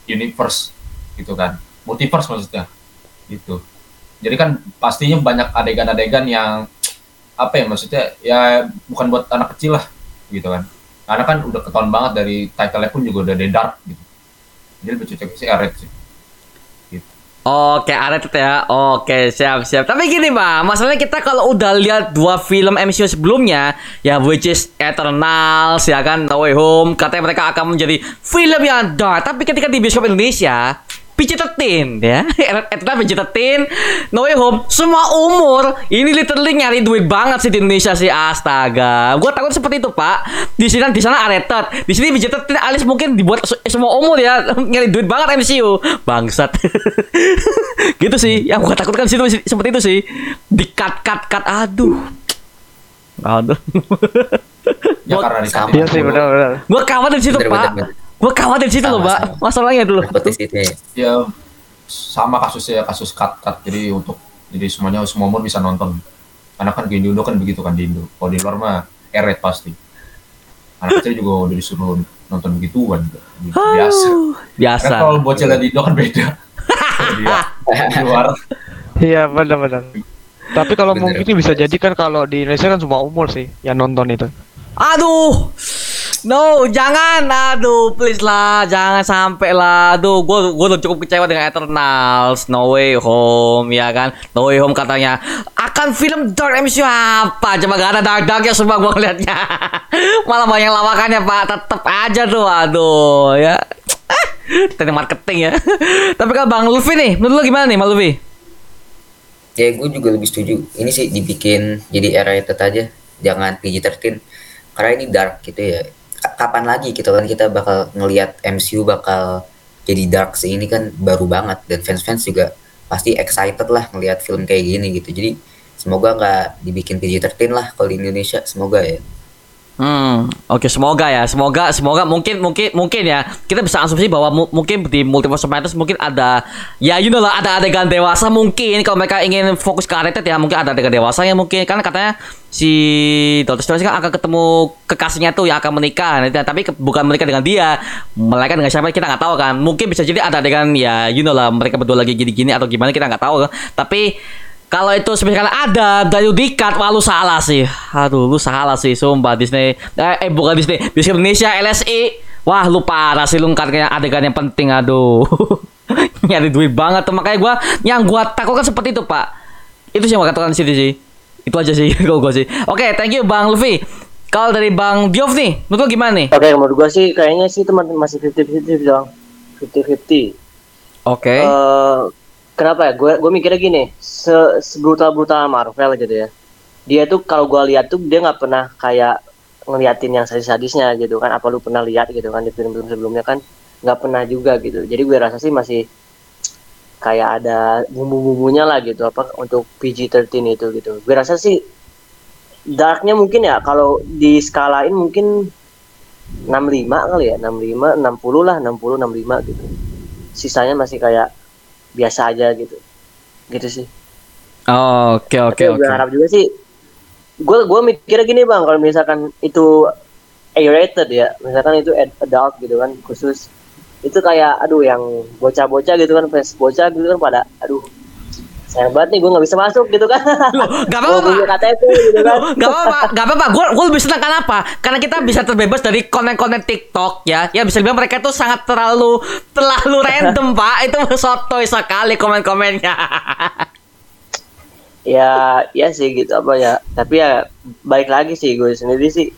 universe gitu kan, multiverse maksudnya, gitu. Jadi kan pastinya banyak adegan-adegan yang apa ya maksudnya ya bukan buat anak kecil lah gitu kan. Karena kan udah ketahuan banget dari title-nya pun juga udah dari dark gitu. Jadi lebih cocok sih R sih. Gitu. Oke, Aret ya. Oke, siap siap. Tapi gini, Bang, masalahnya kita kalau udah lihat dua film MCU sebelumnya, ya which is Eternals, ya kan, No Way Home, katanya mereka akan menjadi film yang dark. Tapi ketika di bioskop Indonesia, PG-13 ya. Eternals PG-13, No Way Home, semua umur. Ini literally nyari duit banget sih di Indonesia sih. Astaga. Gue takut seperti itu, Pak. Di sini di sana rated. Di sini PG-13 alias mungkin dibuat se- semua umur ya. nyari duit banget MCU. Bangsat. gitu sih. Yang gue takutkan situ seperti itu sih. Di cut cut cut. Aduh. Aduh. Ya karena di sama. Iya sih benar-benar. gue khawatir di situ, Pak. bener, bener. Gue khawatir situ loh, Sama, sama. Masalahnya dulu. Seperti ya sama kasusnya kasus cut cut jadi untuk jadi semuanya semua umur bisa nonton karena kan di Indo kan begitu kan di Indo kalau di luar mah R pasti anak kecil juga udah disuruh nonton begituan Gitu, biasa Biasa. kan kalau bocilnya di Indo kan beda di luar Iya benar-benar. Tapi kalau mungkin bisa jadi kan kalau di Indonesia kan semua umur sih yang nonton itu. Aduh. No, jangan. Aduh, please lah, jangan sampai lah. Aduh, gue gue udah cukup kecewa dengan Eternals, No Way Home, ya kan? No Way Home katanya akan film Dark MCU apa? Coba gak ada dark darknya semua gue ngeliatnya. Malah banyak lawakannya pak, tetep aja tuh. Aduh, ya. Teknik marketing ya. Tapi kalau Bang Luffy nih, menurut lu gimana nih, Bang Luffy? ya gue juga lebih setuju ini sih dibikin jadi R-rated aja jangan PG-13 karena ini dark gitu ya kapan lagi gitu kan kita bakal ngelihat MCU bakal jadi dark sih ini kan baru banget. Dan fans-fans juga pasti excited lah ngelihat film kayak gini gitu. Jadi semoga nggak dibikin PG-13 lah kalau di Indonesia. Semoga ya Hmm, oke semoga ya, semoga semoga mungkin mungkin mungkin ya. Kita bisa asumsi bahwa mu- mungkin di Multiverse of Madness mungkin ada ya you know lah ada adegan dewasa mungkin. Kalau mereka ingin fokus ke rated ya mungkin ada adegan dewasa ya mungkin. Karena katanya si Doctor Strange kan akan ketemu kekasihnya tuh yang akan menikah. Nanti tapi bukan menikah dengan dia mereka dengan siapa kita nggak tahu kan. Mungkin bisa jadi ada adegan ya you know lah mereka berdua lagi gini-gini atau gimana kita nggak tahu. Tapi kalau itu misalkan ada dari dikat, wah lu salah sih. Aduh, lu salah sih, sumpah Disney. Eh, eh bukan Disney, Disney Indonesia, LSI. Wah lu parah sih lu kayak adegan yang penting aduh. Nyari duit banget tuh makanya gua yang gua takutkan seperti itu pak. Itu sih yang gua katakan di sih. Itu aja sih kalau gua sih. Oke thank you bang Luffy. Kalau dari bang Diov nih, menurut lu gimana nih? Oke, menurut gua sih kayaknya sih teman masih 50-50 dong. 50-50. Oke. Eh, kenapa ya? Gue gue mikirnya gini, se sebrutal brutal Marvel gitu ya. Dia tuh kalau gue lihat tuh dia nggak pernah kayak ngeliatin yang sadis-sadisnya gitu kan. Apa lu pernah lihat gitu kan di film-film sebelumnya kan nggak pernah juga gitu. Jadi gue rasa sih masih kayak ada bumbu-bumbunya lah gitu apa untuk PG-13 itu gitu. Gue rasa sih darknya mungkin ya kalau di skalain mungkin 65 kali ya 65 60 lah 60 65 gitu sisanya masih kayak biasa aja gitu. Gitu sih. Oke oke oke. gue harap juga sih gue gue mikirnya gini bang kalau misalkan itu A-rated ya misalkan itu ad- adult gitu kan khusus. Itu kayak aduh yang bocah-bocah gitu kan fans bocah gitu kan pada aduh sayang banget nih gue nggak bisa masuk gitu kan Loh, gak apa-apa. KTP gitu kan Gak apa-apa, gak apa-apa. Gue gue lebih senang kenapa? Karena kita bisa terbebas dari konten-konten TikTok ya. Ya bisa dibilang mereka tuh sangat terlalu terlalu random pak. Itu sotoy sekali komen-komennya. ya ya sih gitu apa ya tapi ya baik lagi sih gue sendiri sih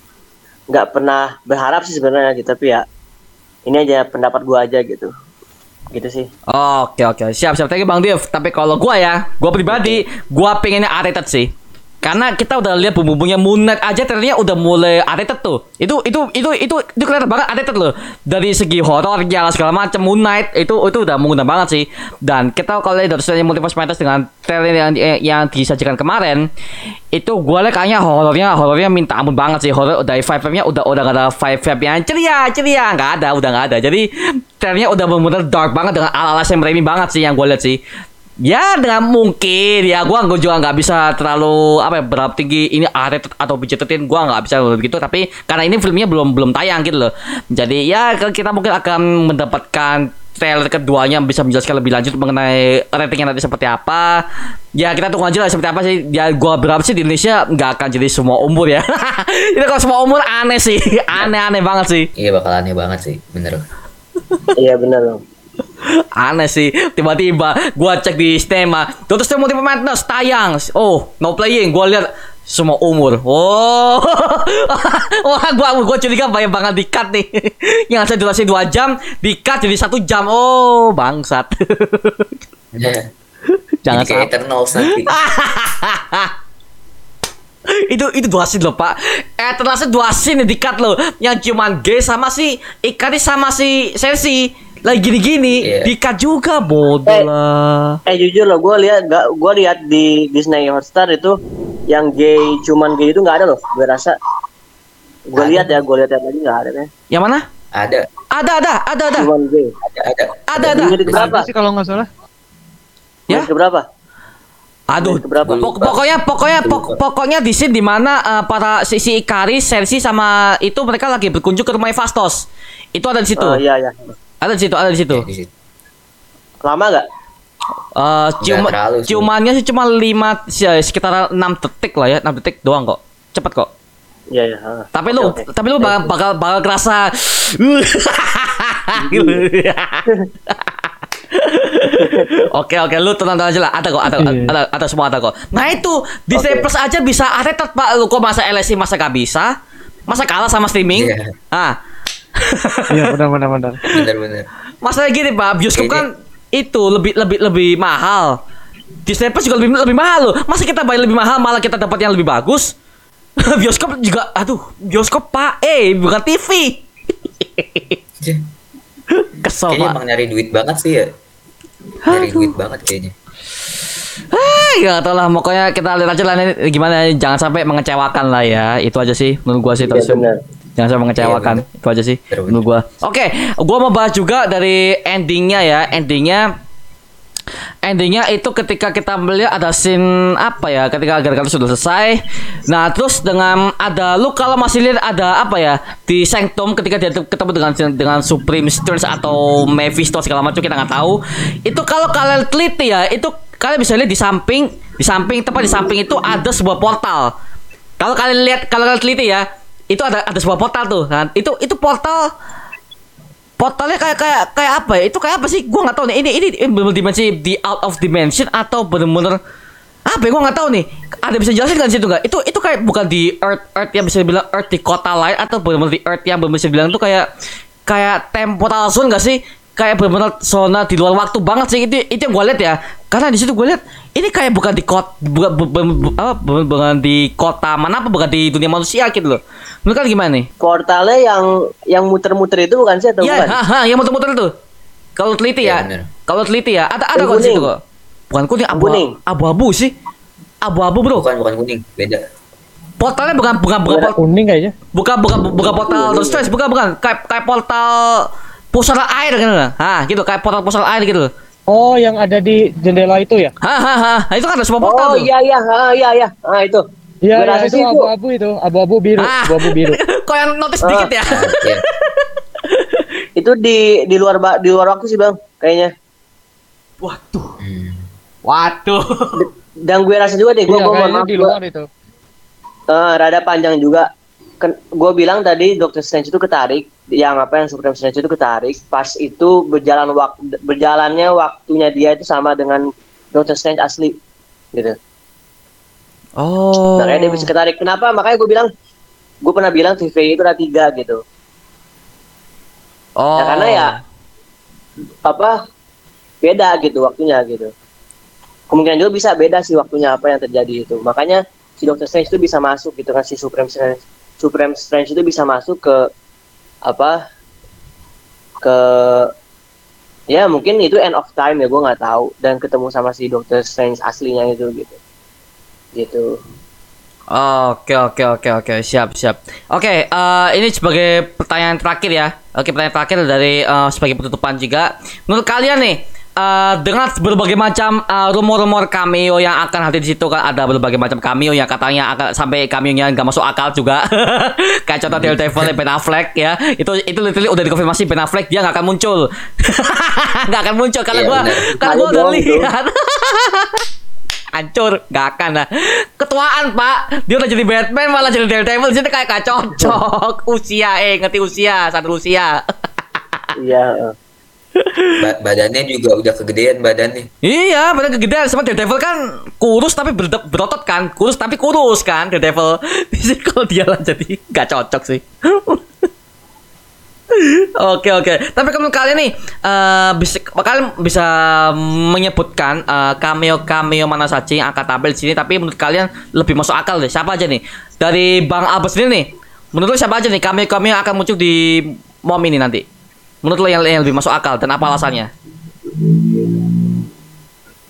nggak pernah berharap sih sebenarnya gitu tapi ya ini aja pendapat gue aja gitu gitu sih Oke oke siap siap thank you bang Div. Tapi kalau gua ya, gua pribadi gua pengennya rated sih. Karena kita udah lihat bumbu-bumbunya Moon Knight aja ternyata udah mulai rated tuh. Itu itu itu itu itu kelihatan banget rated loh. Dari segi horornya segala macam Moon Knight itu itu udah mengundang banget sih. Dan kita kalau dari segi Multiverse Madness dengan trailer yang yang disajikan kemarin itu gua lihat kayaknya horornya horornya minta ampun banget sih horor dari five nya udah udah gak ada five vibe yang ceria ceria nggak ada udah nggak ada jadi trailernya udah benar-benar dark banget dengan ala-ala Sam Raimi banget sih yang gue lihat sih ya dengan mungkin. Ya gua gue juga nggak bisa terlalu apa ya berapa tinggi. Ini rated atau budgetin gua nggak bisa begitu. Tapi karena ini filmnya belum belum tayang gitu loh. Jadi ya kita mungkin akan mendapatkan trailer keduanya bisa menjelaskan lebih lanjut mengenai ratingnya nanti seperti apa. Ya kita tunggu aja lah seperti apa sih. Ya gua berapa sih di Indonesia nggak akan jadi semua umur ya. Itu kalau semua umur aneh sih. Aneh-aneh banget sih. Iya bakal aneh banget sih, bener. iya benar loh Aneh sih, tiba-tiba gua cek di Stema, Doctor Strange Multiple Madness tayang. Oh, no playing. Gua lihat semua umur. Oh, wah, gua gua curiga banyak banget di cut nih. Yang saya durasi 2 jam, di cut jadi satu jam. Oh, bangsat. Jangan Jadi kayak. Eternals nanti. itu itu dua scene loh pak eh terasa dua scene di cut loh yang cuman gay sama si Ikari sama si Sensi lagi gini-gini Iya. di cut juga bodoh Eh. lah. eh jujur loh gue lihat gak gue lihat di Disney Hotstar itu yang gay cuman gay itu nggak ada loh gue rasa. Gue lihat ya gue lihat lagi nggak ada deh. Yang mana? Ada, ada ada ada ada. Cuman gay. Ada, ada. ada ada. Di menit Ada sih kalau nggak salah. Ya? Menit keberapa aduh keberapa Pok- pokoknya pokoknya pok- pokoknya di scene di mana eh, para si, si Ikari Sensi sama itu mereka lagi berkunjung ke rumah Fastos. Itu ada di situ. Oh iya iya ada di situ ada di situ Di situ. lama gak Eh, cium, terlalu sih. ciumannya sih cuma 5 sekitar 6 detik lah ya 6 detik doang kok cepet kok iya iya ah. Tapi lu, Oke, oke. tapi lu bakal bakal, bakal kerasa. Oke oke lu tenang tenang aja lah ada kok ada ada, ada semua ada kok. Nah itu Disney Oke. Plus aja bisa rated pak lu kok masa LSI masa gak bisa? Masa kalah sama streaming? Iya. Ah Iya benar benar benar. Bener, bener. masalah gini pak bioskop Kayaknya- kan itu lebih lebih lebih mahal. Disney Plus juga lebih lebih mahal loh. Masa kita bayar lebih mahal malah kita dapat yang lebih bagus? bioskop juga aduh bioskop pak eh bukan TV. Kesel Kayaknya pak. emang nyari duit banget sih ya. Nyari duit banget kayaknya. Ah, ya tau lah, pokoknya kita lihat aja lah ini gimana. Jangan sampai mengecewakan lah ya. Itu aja sih menurut gua sih Iya, terus. benar. Jangan sampai mengecewakan. Iya, itu aja sih menurut gua. Oke, gua mau bahas juga dari endingnya ya. Endingnya endingnya itu ketika kita melihat ada scene apa ya ketika agar sudah selesai nah terus dengan ada lu kalau masih lihat ada apa ya di Sanctum ketika dia ketemu dengan dengan Supreme Stearns atau Mephisto segala macam kita nggak tahu itu kalau kalian teliti ya itu kalian bisa lihat di samping di samping tepat di samping itu ada sebuah portal kalau kalian lihat kalau kalian teliti ya itu ada ada sebuah portal tuh kan itu itu portal portalnya kayak kayak kayak apa ya? Itu kayak apa sih? Gua nggak tahu nih. Ini ini, ini dimensi di out of dimension atau bener-bener apa ya? Gua nggak tahu nih. Ada bisa jelasin kan situ nggak? Itu itu kayak bukan di earth earth yang bisa dibilang earth di kota lain atau bener-bener di earth yang bisa dibilang tuh kayak kayak temporal zone nggak sih? Kayak bener-bener zona di luar waktu banget sih itu itu yang gue lihat ya. Karena di situ gue lihat ini kayak bukan di kota bukan, bukan, bukan di kota mana apa bukan di dunia manusia gitu loh. Menurut kalian gimana nih? Portalnya yang yang muter-muter itu bukan sih atau Iya, bukan? ha, ha, yang muter-muter itu. Kalau teliti Iya, ya, bener. kalau teliti ya, ada ada kok di situ kok. Bukan kuning, abu Kuning. abu-abu sih. Abu-abu bro. bukan bukan kuning beda Portalnya bukan bukan bukan port- kuning kayaknya. bukan bukan bukan portal terus stress, bukan bukan kayak kayak portal pusara air kan? Hah, gitu kayak portal pusara air gitu. Oh, yang ada di jendela itu ya? Hahaha, itu kan ada semua portal Oh tuh. iya iya, ah, iya iya. Ah itu. Iya, rasa itu abu-abu itu, abu-abu biru, Ah. abu-abu biru. Kok yang notice Ah. dikit ya? iya. Itu di di luar ba- di luar waktu sih, Bang, kayaknya. Waduh. Hmm. Waduh. Dan gue rasa juga deh, gue Iya, gue mohon maaf, di gua- luar itu. Eh, rada panjang juga. Kan gue bilang tadi Dr. Strange itu ketarik, yang apa yang Supreme Strange itu ketarik. Pas itu berjalan waktu berjalannya waktunya dia itu sama dengan Dr. Strange asli, gitu. Oh. Makanya dia bisa ketarik. Kenapa? Makanya gue bilang, gue pernah bilang TV itu ada tiga gitu. Oh. Ya, karena ya apa beda gitu waktunya gitu. Kemungkinan juga bisa beda sih waktunya apa yang terjadi itu. Makanya si Doctor Strange itu bisa masuk gitu kan si Supreme Strange Supreme Strange itu bisa masuk ke apa ke ya mungkin itu end of time ya gue nggak tahu dan ketemu sama si Doctor Strange aslinya itu gitu gitu Oke oke oke oke siap siap. Oke eh, ini sebagai pertanyaan terakhir ya. Oke pertanyaan terakhir dari eh, sebagai penutupan juga. Menurut kalian nih eh, dengan berbagai macam eh, rumor-rumor cameo yang akan hadir di situ kan ada berbagai macam cameo yang katanya akan sampai cameo-nya nggak masuk akal juga. Kayak contoh Daredevil Ben Affleck ya. Itu itu literally udah dikonfirmasi Ben Affleck dia nggak akan muncul. Nggak akan muncul karena Iya, gua bener. karena gua udah lihat. hancur nggak akan lah. Ketuaan pak. Dia udah jadi Batman malah jadi Daredevil. Jadi kayak gak cocok. Usia eh ngerti usia satu usia. Iya. Ba- badannya juga udah kegedean badannya. Iya padahal kegedean. Sama Daredevil kan kurus tapi ber- berotot kan. Kurus tapi kurus kan Daredevil. Jadi kalau dia lah jadi gak cocok sih Oke oke. Tapi kalau kalian nih eh bisa kalian bisa menyebutkan eh, cameo-cameo mana saja yang akan tampil di sini tapi menurut kalian lebih masuk akal deh. Siapa aja nih? Dari Bang Albert sendiri nih. Menurut lo siapa aja nih cameo-cameo yang akan muncul di mom ini nanti? Menurut lo yang, yang lebih masuk akal dan apa alasannya?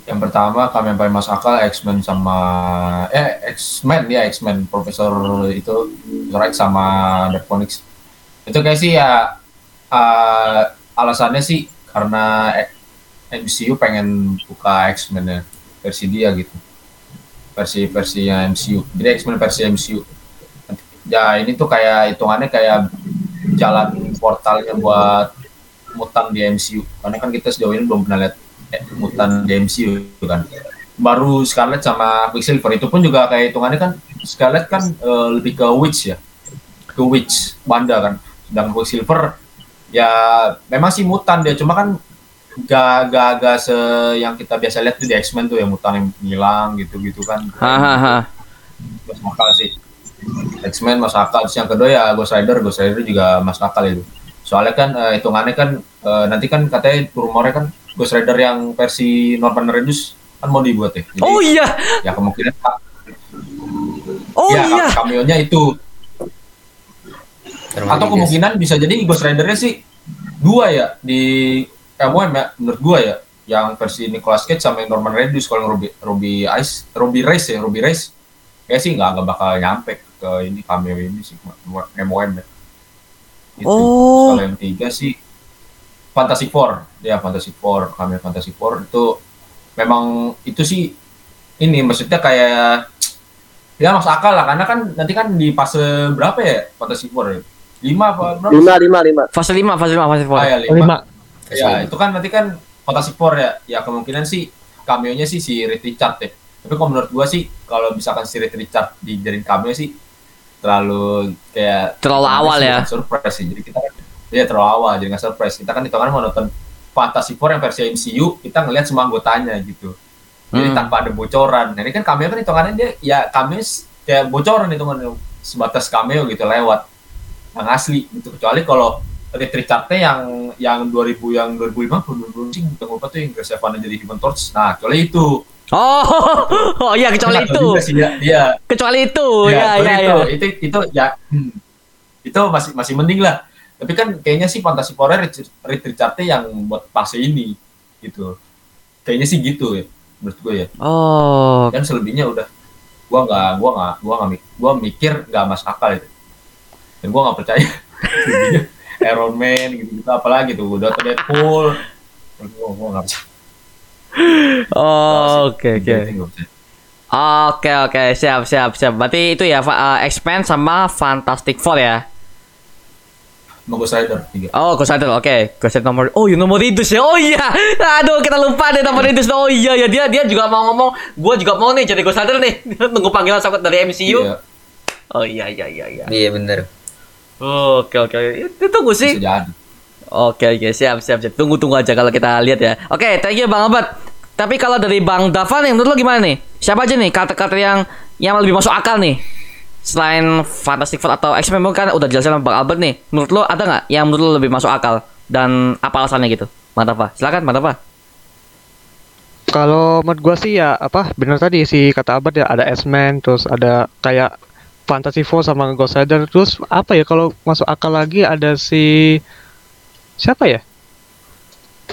Yang pertama kami yang paling masuk akal X-Men sama eh X-Men ya X-Men Profesor itu Rex sama Dark Phoenix. Itu kayak sih ya eh, alasannya sih karena eh, MCU pengen buka X-Men ya versi dia gitu. Versi versinya MCU. Jadi X-Men versi MCU. Ya ini tuh kayak hitungannya kayak jalan portalnya buat mutan di MCU. Karena kan kita sejauh ini belum pernah lihat eh, mutan di MCU kan. Baru Scarlet sama Quicksilver itu pun juga kayak hitungannya kan Scarlet kan eh, lebih ke witch ya. Ke witch Wanda kan. Sedangkan Quicksilver ya memang sih mutan dia cuma kan gak gak gak se yang kita biasa lihat tuh di X-Men tuh yang mutan yang hilang gitu-gitu kan. Hahaha. Masuk akal sih. X-Men masuk akal. Terus yang kedua ya Ghost Rider, Ghost Rider juga masuk akal itu. Soalnya kan eh, hitungannya kan eh, nanti kan katanya rumornya kan Ghost Rider yang versi Norman Reedus kan mau dibuat ya. Jadi, Oh iya. ya kemungkinan Oh ya iya. cameo-nya itu Atau kemungkinan bisa jadi Ghost Rider-nya sih dua ya di MOM ya menurut gua ya. Yang versi Nicolas Cage sama yang Norman Reedus kalau yang Ruby Ruby Ice Ruby Race ya Ruby Race. Kayak sih nggak nggak bakal nyampe ke ini cameo ini sih MOM ya. Gitu. Oh. kalau yang tiga sih. Fantastic Four ya Fantastic Four cameo Fantastic Four. Itu memang itu sih ini maksudnya kayak ya masuk akal lah karena kan nanti kan di fase berapa ya Fantastic Four ya lima apa berapa lima lima lima Fase 5, fase 5, fase 4. Ah, ya, lima. Lima. Ya, itu kan nanti kan Fantastic ya. Ya kemungkinan sih cameo-nya sih si Reed Richard ya. Tapi kalau menurut gua sih kalau misalkan si Reed Richard dijadiin cameo sih terlalu kayak Terlalu awal ya. Surprise sih. Jadi kita kan Dia terlalu awal jadi nggak surprise. Kita kan hitungannya mau nonton Fantastic Four yang versi MCU, kita ngelihat semua anggotanya gitu. Jadi Hmm. tanpa ada bocoran. Nah, ini kan cameo kan hitungannya dia ya cameo s- kayak bocoran hitungannya sebatas cameo gitu lewat yang asli gitu. Kecuali kalau Reed Richards yang yang 2000 yang 2005 2000 sih yang lupa tuh yang Chris Evans jadi Human Torch. Nah, kecuali itu. Oh, oh iya kecuali Nah, itu. sih, ya, iya. Kecuali itu. Ya, Ya, ya, itu, ya. itu, itu, ya, hmm. itu masih masih mending lah. Tapi kan kayaknya sih Fantasy Four Reed Richards yang buat fase ini gitu. Kayaknya sih gitu ya, menurut gue ya. Oh, Dan selebihnya udah, gua nggak, gua nggak, gua nggak, mik- gua mikir nggak masuk akal itu. Dan gua nggak percaya. Iron Man gitu, gitu apalagi tuh udah ke Deadpool. Gua, gua nggak percaya. oh, oke oke. Oke oke siap siap siap. Berarti itu ya uh, X-Men sama Fantastic Four ya. Mau Ghost Rider tiga. Oh, Ghost Rider, oke. Ghost Rider nomor Oh, iya nomor itu ya. Oh iya. Aduh, kita lupa deh nomor itu. Oh iya ya dia dia juga mau ngomong, gua juga mau nih jadi Ghost Rider nih. Tunggu panggilan sahabat dari MCU. Iya, Oh iya iya iya iya. Iya bener. Oke oke. Itu tunggu bisa sih. Oke oke siap siap siap. Tunggu tunggu aja kalau kita lihat ya. Oke, thank you Bang Abad. Tapi kalau dari Bang Davan yang menurut lo gimana nih? Siapa aja nih kata-kata yang yang lebih masuk akal nih? Selain Fantastic Four atau X-Men mungkin kan udah jelasin sama Bang Albert nih. Menurut lo ada nggak yang menurut lo lebih masuk akal dan apa alasannya gitu? Bang Davan, silakan Bang Davan. Kalau menurut gua sih ya apa benar tadi si kata Abad ya ada X-Men terus ada kayak Fantasy Four sama Ghost Rider. Terus apa ya kalau masuk akal lagi ada si siapa ya?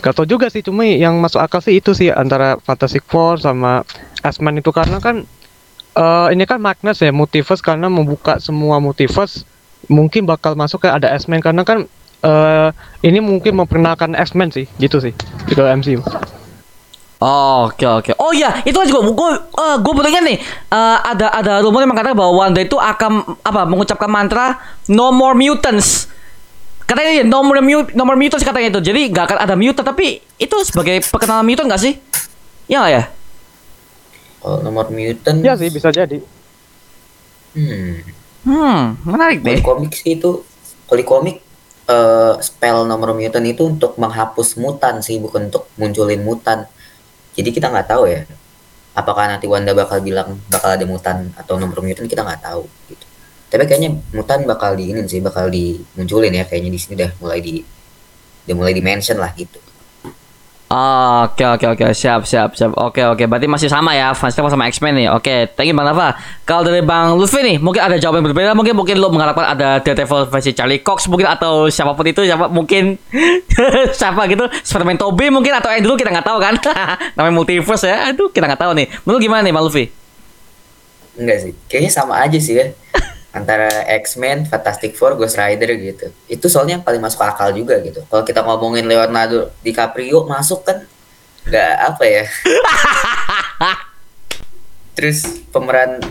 Gak tau juga sih cuma yang masuk akal sih itu sih antara Fantastic Four sama X-Men itu. Karena kan eh ini kan Magnus ya multiverse. Karena membuka semua multiverse mungkin bakal masuk ke ada X-Men. Karena kan eh ini mungkin memperkenalkan X-Men sih gitu sih di dalam MCU. Oke oke. Oh iya, itu juga gue uh, gue baru ingat nih. Eh, ada ada rumor yang mengatakan bahwa Wanda itu akan apa mengucapkan mantra No More Mutants. Katanya ya, no more, mu- no more mutants katanya itu. Jadi nggak akan ada mutant tapi itu sebagai perkenalan mutant nggak sih? Ya nggak ya? Kalau nomor mutant. Ya sih bisa jadi. Hmm. Hmm, menarik deh. komik sih itu. Kalau di komik eh, spell nomor mutant itu untuk menghapus mutan sih, bukan untuk munculin mutan. Jadi kita nggak tahu ya. Apakah nanti Wanda bakal bilang bakal ada mutan atau nomor mutant kita nggak tahu gitu. Tapi kayaknya mutan bakal diinin sih, bakal dimunculin ya kayaknya di sini udah mulai di udah mulai di mention lah gitu. Oke oke oke siap siap siap. Oke oke berarti masih sama ya Four sama X-Men nih. Oke, thank you Bang Nafa. Kalau dari Bang Lutfi nih, mungkin ada jawaban yang berbeda. Mungkin mungkin lo mengharapkan ada Daredevil versi Charlie Cox mungkin atau siapa pun itu siapa mungkin siapa gitu Spiderman Tobey mungkin atau Andrew kita nggak tahu kan. Namanya multiverse ya. Aduh, kita nggak tahu nih. Menurut gimana nih Bang Lutfi? Enggak sih, kayaknya sama aja sih ya. Antara X-Men, Fantastic Four, Ghost Rider gitu. Itu soalnya yang paling masuk akal juga gitu. Kalau kita ngomongin Leonardo DiCaprio masuk kan nggak apa ya. Terus pemeran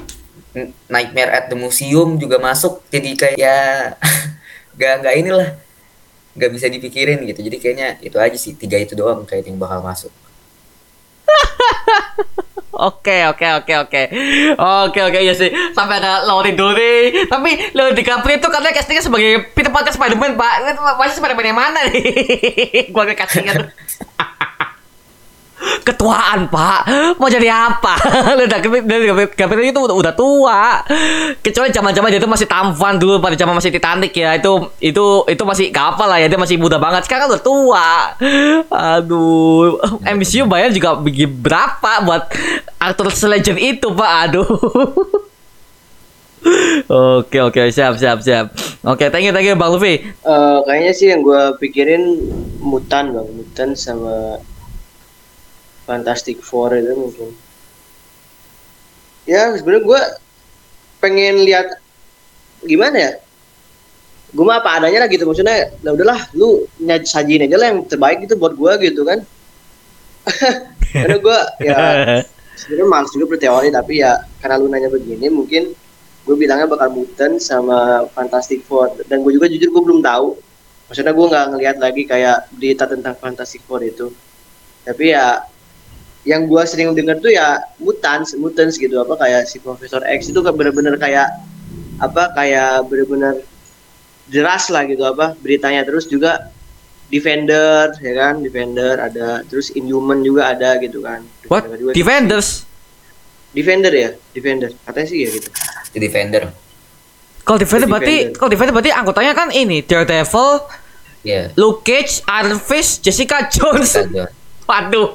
Nightmare at the Museum juga masuk jadi kayak nggak nggak inilah nggak bisa dipikirin gitu jadi kayaknya itu aja sih tiga itu doang kayak yang bakal masuk Oke oke oke oke. Oke oke ya sih. Sampai ada Laurie Dore tapi Leonardo DiCaprio itu katanya castingnya sebagai Peter Parker Spiderman pak. Pasti Spiderman yang mana nih? Gua ke castingnya tuh ketuaan pak. Mau jadi apa? Leonardo DiCaprio itu udah, udah tua. Kecuali zaman zaman dia itu masih tampan dulu pada zaman masih Titanic ya itu itu itu masih kapal lah ya dia masih muda banget. Sekarang udah tua. Aduh. MCU bayar juga berapa buat aktor selegend itu pak? Aduh. Oke oke. Siap siap siap. Oke thank you thank you Bang Luffy. Eh, kayaknya sih yang gue pikirin mutan bang, mutan sama Fantastic Four itu mungkin. Ya sebenarnya gue pengen lihat gimana ya. Gue mah apa adanya lah gitu maksudnya. Lah udahlah, lu nyaj- sajiin aja lah yang terbaik gitu buat gue gitu kan. Karena gue ya sebenarnya males juga berteori tapi ya karena lu nanya begini mungkin gue bilangnya bakal mutant sama Fantastic Four dan gue juga jujur gue belum tahu maksudnya gue nggak ngelihat lagi kayak berita tentang Fantastic Four itu tapi ya yang gue sering dengar tuh ya mutants mutants gitu apa kayak si Profesor X itu kan bener-bener kayak apa kayak bener-bener deras lah gitu apa beritanya terus juga Defender ya kan Defender ada terus Inhuman juga ada gitu kan What? Juga- Defenders. Defender ya Defender katanya sih ya gitu The Defender. Kalau Defender berarti Defender. kalau Defender berarti anggotanya kan ini Daredevil, Ya. Luke Cage, Iron Fist, Jessica Jones. Yeah. Waduh.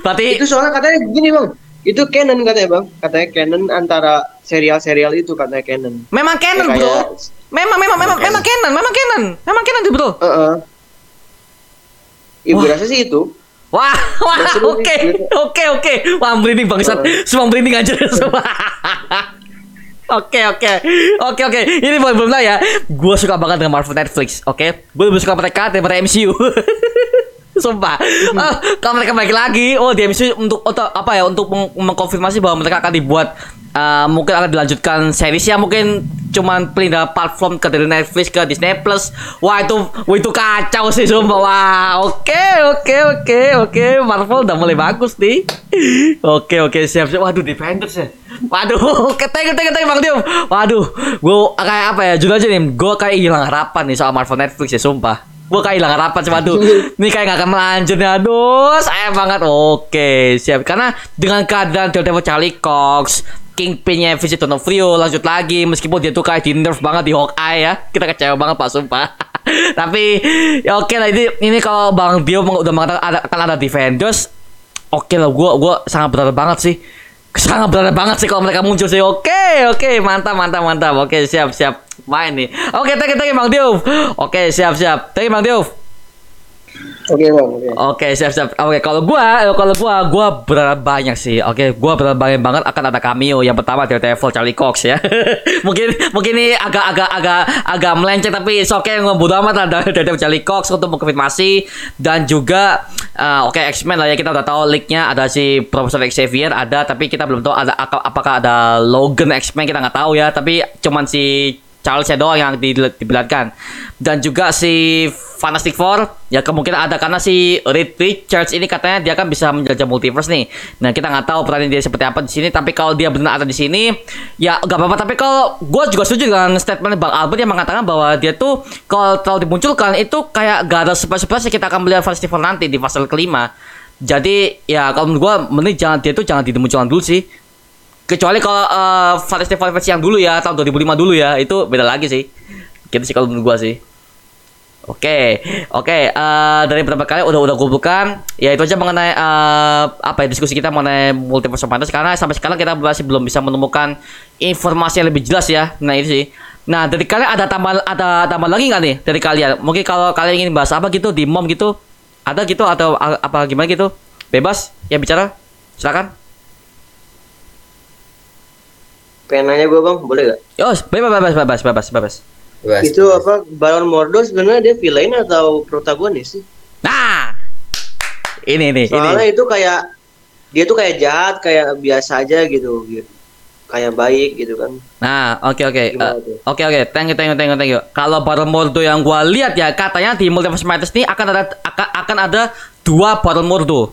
Berarti itu soalnya katanya gini bang itu canon katanya bang katanya canon antara serial-serial itu katanya canon memang canon, Ya, Bro. kayak- Memang memang memang memang canon, memang canon. Memang canon itu, Bro. Heeh. Ibu Wah. rasa sih itu Wah, wah, oke, oke, oke. Wah, merinding bangsat. Semua merinding aja semua. Oke, oke, oke, oke. Ini belum belum lah ya. Gue suka banget dengan Marvel Netflix. Oke, gue lebih suka mereka daripada MCU. Sumpah. Ah, kalau mereka balik lagi, oh di MCU untuk untuk apa ya? Untuk meng- mengkonfirmasi bahwa mereka akan dibuat uh, mungkin akan dilanjutkan series ya mungkin cuman pindah platform ke dari Netflix ke Disney Plus. Wah itu wah, itu kacau sih sumpah. Wah, oke oke oke oke Marvel udah mulai bagus nih. Oke oke siap siap. Waduh Defenders ya. Waduh, you thank you Bang Dio. Waduh, gue kayak apa ya? Jujur aja nih, gue kayak hilang harapan nih soal Marvel Netflix ya sumpah. Gue kayak hilang harapan cuma aduh. Ini kayak gak akan melanjut nih. Aduh, sayang banget. Oke, siap. Karena dengan keadaan Daredevil Charlie Cox, Kingpin-nya Vincent D'Onofrio lanjut lagi meskipun dia tuh kayak di nerf banget di Hawkeye ya. Kita kecewa banget Pak sumpah. Tapi ya oke lah ini ini kalau Bang meng- udah mengatakan ada kan ada Defenders. Oke lah gua gua sangat berharap banget sih. Sangat berharap banget sih kalau mereka muncul sih. Oke, oke, mantap, mantap, mantap. Oke, siap, siap. Main nih. Oke, you, thank Bang Diouf. Oke, siap, siap. Thank Bang Diouf. Oke bang oke siap siap. Oke, kalau gua kalau gua gua berharap banyak sih. Oke, gua berharap banyak banget akan ada cameo. Yang pertama Daredevil Charlie Cox ya. mungkin mungkin ini agak agak agak agak melenceng tapi oke yang bodo amat lah Daredevil Charlie Cox untuk mengkonfirmasi dan juga eh, oke X-Men lah ya kita udah tahu leaknya ada si Profesor Xavier ada tapi kita belum tahu ada aka- apakah ada Logan X-Men kita nggak tahu ya tapi cuman si Charles nya doang yang di, diperlihatkan dan juga si Fantastic Four ya kemungkinan ada karena si Reed Richards ini katanya dia kan bisa menjelajah multiverse nih. Nah kita nggak tahu peran dia seperti apa di sini tapi kalau dia benar ada di sini ya gak apa-apa. Tapi kalau gue juga setuju dengan statement Bang Albert yang mengatakan bahwa dia tuh kalau terlalu dimunculkan itu kayak gak ada surprise-surprise yang kita akan melihat Fantastic Four nanti di fase kelima. Jadi ya kalau gue mending jangan dia tuh jangan dimunculkan dulu sih kecuali kalau uh, Four versi yang dulu ya tahun 2005 dulu ya itu beda lagi sih gitu sih kalau menurut gua sih Oke, oke. eh, dari beberapa kali udah udah kumpulkan. Ya itu aja mengenai eh, apa ya diskusi kita mengenai multiverse of madness karena sampai sekarang kita masih belum bisa menemukan informasi yang lebih jelas ya. Nah itu sih. Nah dari kalian ada tambahan ada tambahan lagi nggak nih dari kalian? Mungkin kalau kalian ingin bahas apa gitu di mom gitu, ada gitu atau apa gimana gitu? Bebas ya bicara. Silakan. Pengen nanya gue bang boleh gak Yo, bebas bebas bebas bebas bebas. Bebas, itu bebas. apa Baron Mordo sebenarnya dia villain atau protagonis sih Nah, ini nih, ini. soalnya itu kayak dia tuh kayak jahat kayak biasa aja gitu gitu kayak baik gitu kan Nah, oke oke. Eh? Oke oke, thank you thank you thank you thank you. Kalau Baron Mordo yang gua lihat ya katanya di Multiverse Madness ini akan ada akan, akan ada dua Baron Mordo.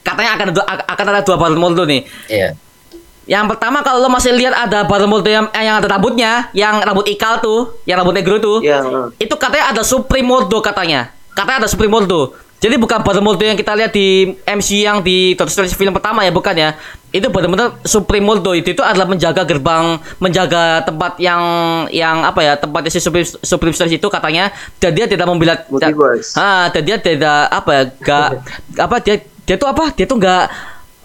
Katanya akan ada akan ada dua Baron Mordo nih. Iya. Yang pertama kalau lo masih lihat ada Mordo yang eh, yang ada rambutnya, yang rambut ikal tuh, yang rambut negro tuh. ya. Itu katanya ada Supreme Mordo katanya. Katanya ada Supreme Mordo. Jadi bukan Baron Mordo yang kita lihat di MC yang di Doctor Strange film pertama ya, bukan ya. Itu benar-benar Supreme Mordo itu itu adalah menjaga gerbang, menjaga tempat yang yang apa ya, tempatnya si Supreme, Supreme Strange itu katanya dan dia tidak membela. Ah, dan dia tidak apa ya, gak apa dia dia tuh apa? Dia tuh nggak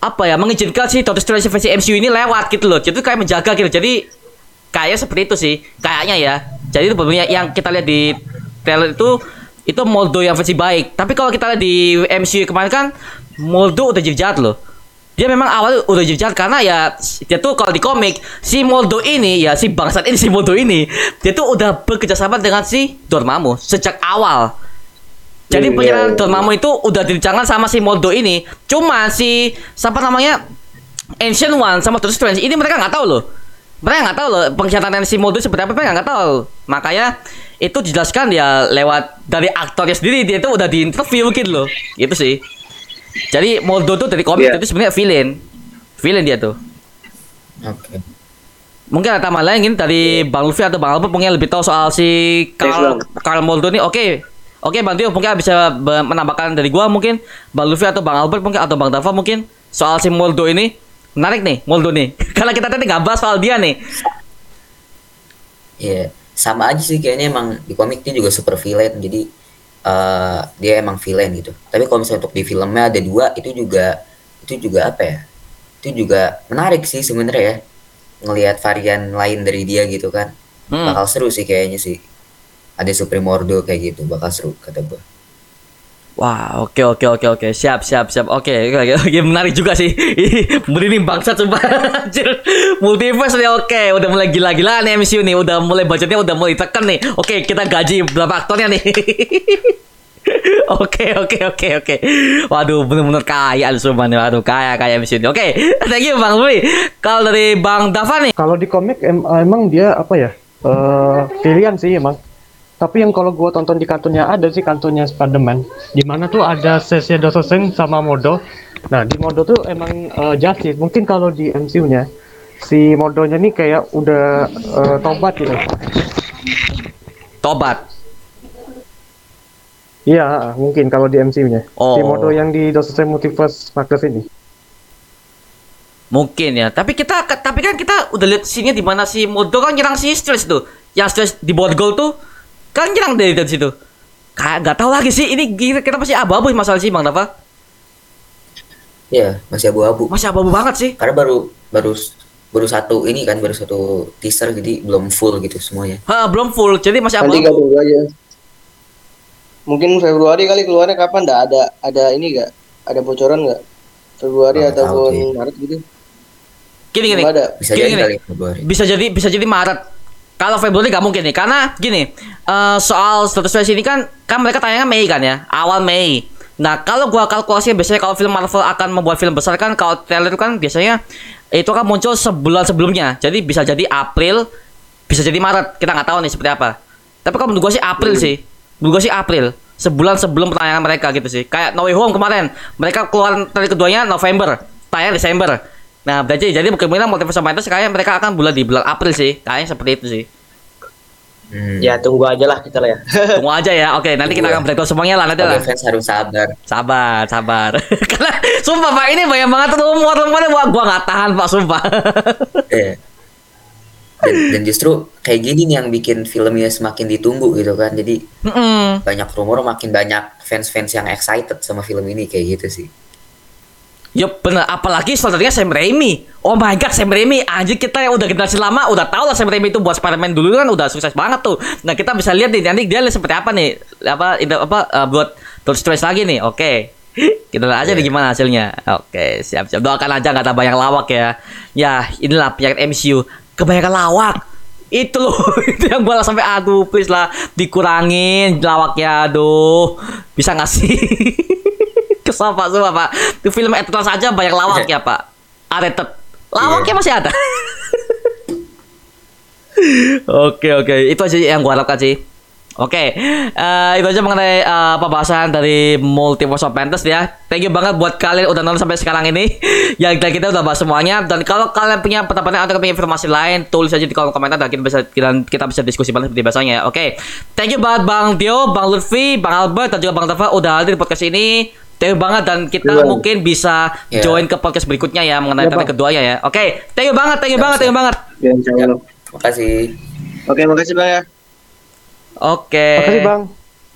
apa ya mengizinkan si Doctor Strange versi MCU ini lewat gitu loh. Jadi kayak menjaga gitu. Jadi kayak seperti itu sih kayaknya ya jadi itu yang kita lihat di trailer itu itu Moldo yang versi baik tapi kalau kita lihat di MCU kemarin kan Moldo udah jadi jahat loh dia memang awal udah jadi jahat karena ya dia tuh kalau di komik si Moldo ini ya si bangsat ini si Moldo ini dia tuh udah bekerjasama dengan si Dormammu sejak awal jadi Iya, penyerang iya. Dormammu itu udah direncanakan sama si Moldo ini. Cuma si siapa namanya? Ancient One sama Doctor Strange. Ini mereka nggak tahu loh. Mereka nggak tahu loh pengkhianatan si Moldo seperti apa mereka nggak tahu. Makanya itu dijelaskan ya lewat dari aktornya sendiri. Dia itu udah di interview gitu loh. Itu sih. Jadi Moldo tuh dari komik Iya. itu sebenarnya villain. Villain dia tuh. Oke. Mungkin ada tambahan lain dari Bang Luffy atau Bang Albert mungkin lebih tahu soal si Karl, Karl Moldo ini. Oke. Oke Bang Tio mungkin bisa menambahkan dari gua mungkin Bang Luffy atau Bang Albert mungkin atau Bang Dava mungkin soal si Moldo ini. Menarik nih Moldo nih. Karena kita tadi nggak bahas soal dia nih. Iya, sama aja sih kayaknya emang di komik dia juga super villain. Jadi eh dia emang villain gitu. Tapi kalau misalnya untuk di filmnya ada dua, itu juga itu juga apa ya? Itu juga menarik sih sebenarnya ya. Ngelihat varian lain dari dia gitu kan. Hmm. Bakal seru sih kayaknya sih. Ada Supremordo kayak gitu, bakal seru kata gua. Wah, oke oke oke oke. Siap siap siap. Oke, oke oke, menarik juga sih. Ih, Merinding bangsat sumpah. Anjir. Multiverse nih oke, udah mulai gila-gilaan nih MCU nih, udah mulai budgetnya udah mulai tekan nih. Oke, kita gaji berapa aktornya nih. Oke oke oke oke. Waduh, bener-bener kaya lu sumpah nih. Waduh, kaya kaya MCU ini. Oke, thank you Bang Rui. Kalau dari Bang Dava nih, Kalau di komik em- emang dia apa ya? Eh pilihan sih emang. Tapi yang kalau gua tonton di kartunnya ada sih kartunnya Spider-Man. Di mana tuh ada sesi Dososen sama Modo. Nah, di Modo tuh emang eh, Justice. Mungkin kalau di MCU-nya si Modonya nih kayak udah eh, tobat gitu. tobat. Iya, mungkin kalau di MCU-nya. Si Oh. Modo yang di Dososen Multiverse Markers ini. Mungkin ya, tapi kita tapi kan kita udah lihat sini di mana si Modo kan nyerang si Stress tuh. Yang Stress di borgol tuh kan nyerang dari dari situ. Kayak nggak tahu lagi sih ini kita, kita masih abu-abu masalah sih Bang Dava. Iya, masih abu-abu. Masih abu-abu banget sih. Karena baru baru baru satu ini kan baru satu teaser jadi belum full gitu semuanya. Ha, belum full, jadi masih Nanti abu-abu. gabung aja. Mungkin Februari kali keluarnya kapan? Nggak ada ada ini nggak? Ada bocoran nggak? Februari tahu ataupun sih. Maret gitu? Gini gini. Ada. Bisa Gini, jadi gini. kali Februari. Bisa jadi bisa jadi Maret. Kalau Februari nggak mungkin nih, karena gini eh, soal status Wars ini kan kan mereka tayangnya Mei kan ya, awal Mei. Nah kalau gua kalkulasi biasanya kalau film Marvel akan membuat film besar kan kalau trailer itu kan biasanya itu kan muncul sebulan sebelumnya. Jadi bisa jadi April, bisa jadi Maret. Kita nggak tahu nih seperti apa. Tapi kalau menurut gua sih April sih. Menurut gua sih April. Sebulan sebelum penayangan mereka gitu sih. Kayak No Way Home kemarin. Mereka keluar trailer keduanya November. Tayang Desember. Nah, berarti jadi kemungkinan Multiverse of Madness kayaknya mereka akan bulan di bulan April sih. Kayaknya seperti itu sih. Hmm. Ya tunggu aja lah kita lah ya. Tunggu aja ya. Oke, nanti kita Tunggu akan ya. breakdown semuanya lah nanti lah. Sebagai fans harus sabar. Sabar, sabar. Karena sumpah Pak ini banyak banget rumor-rumornya wah gua nggak tahan Pak sumpah. Iya. Dan, dan justru kayak gini nih yang bikin filmnya semakin ditunggu gitu kan. Jadi Mm-mm. banyak rumor makin banyak fans-fans yang excited sama film ini kayak gitu sih. Yup, bener. Apalagi saudaranya Sam Raimi. Oh my god, Sam Raimi. Anjir kita yang udah generasi lama udah tahu lah Sam Raimi itu buat Spider-Man dulu kan udah sukses banget tuh. Nah kita bisa lihat nih nanti dia seperti apa nih. Apa apa eh, buat Doctor Strange lagi nih. Oke. Kita lihat aja nih gimana hasilnya. Oke, siap-siap. Doakan aja nggak tambah yang lawak ya. Ya, inilah penyakit MCU. Kebanyakan lawak. Itu loh, itu yang gua sampai aduh please lah dikurangin lawaknya aduh. Bisa nggak sih? Kesal Pak, sumpah Pak. Itu film Eternals aja banyak lawak ya Pak. Rated. Lawaknya masih ada. Oke oke, itu aja yang gua harapkan sih. Oke, eh, itu aja mengenai eh, pembahasan dari Multiverse of Madness ya. Thank you banget buat kalian udah nonton sampai sekarang ini. ya kita, kita udah bahas semuanya. Dan kalau kalian punya pertanyaan atau punya informasi lain, tulis aja di kolom komentar dan kita bisa kita, kita bisa diskusi bareng seperti biasanya. Oke, thank you banget Bang Tio, Bang Lutfi, Bang Albert dan juga Bang Tava udah hadir di podcast ini. Thank you banget dan kita Iya. mungkin bisa Iya. join ke podcast berikutnya ya mengenai Iya, topik keduanya ya. Oke, thank you banget, thank you Siap, banget, thank you banget. Ya, makasih. Oke, makasih bang ya. Oke. Makasih bang.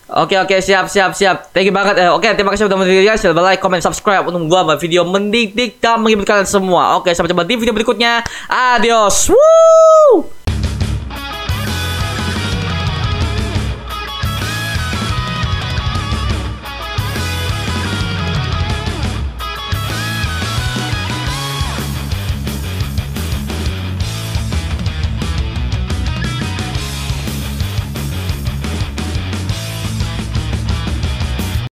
Oke oke siap siap siap. Thank you banget. Eh, oke terima kasih sudah menonton video. Silahkan like, comment, subscribe untuk gua buat video mendidik dan menghibur kalian semua. Oke sampai jumpa di video berikutnya. Adios. Woo!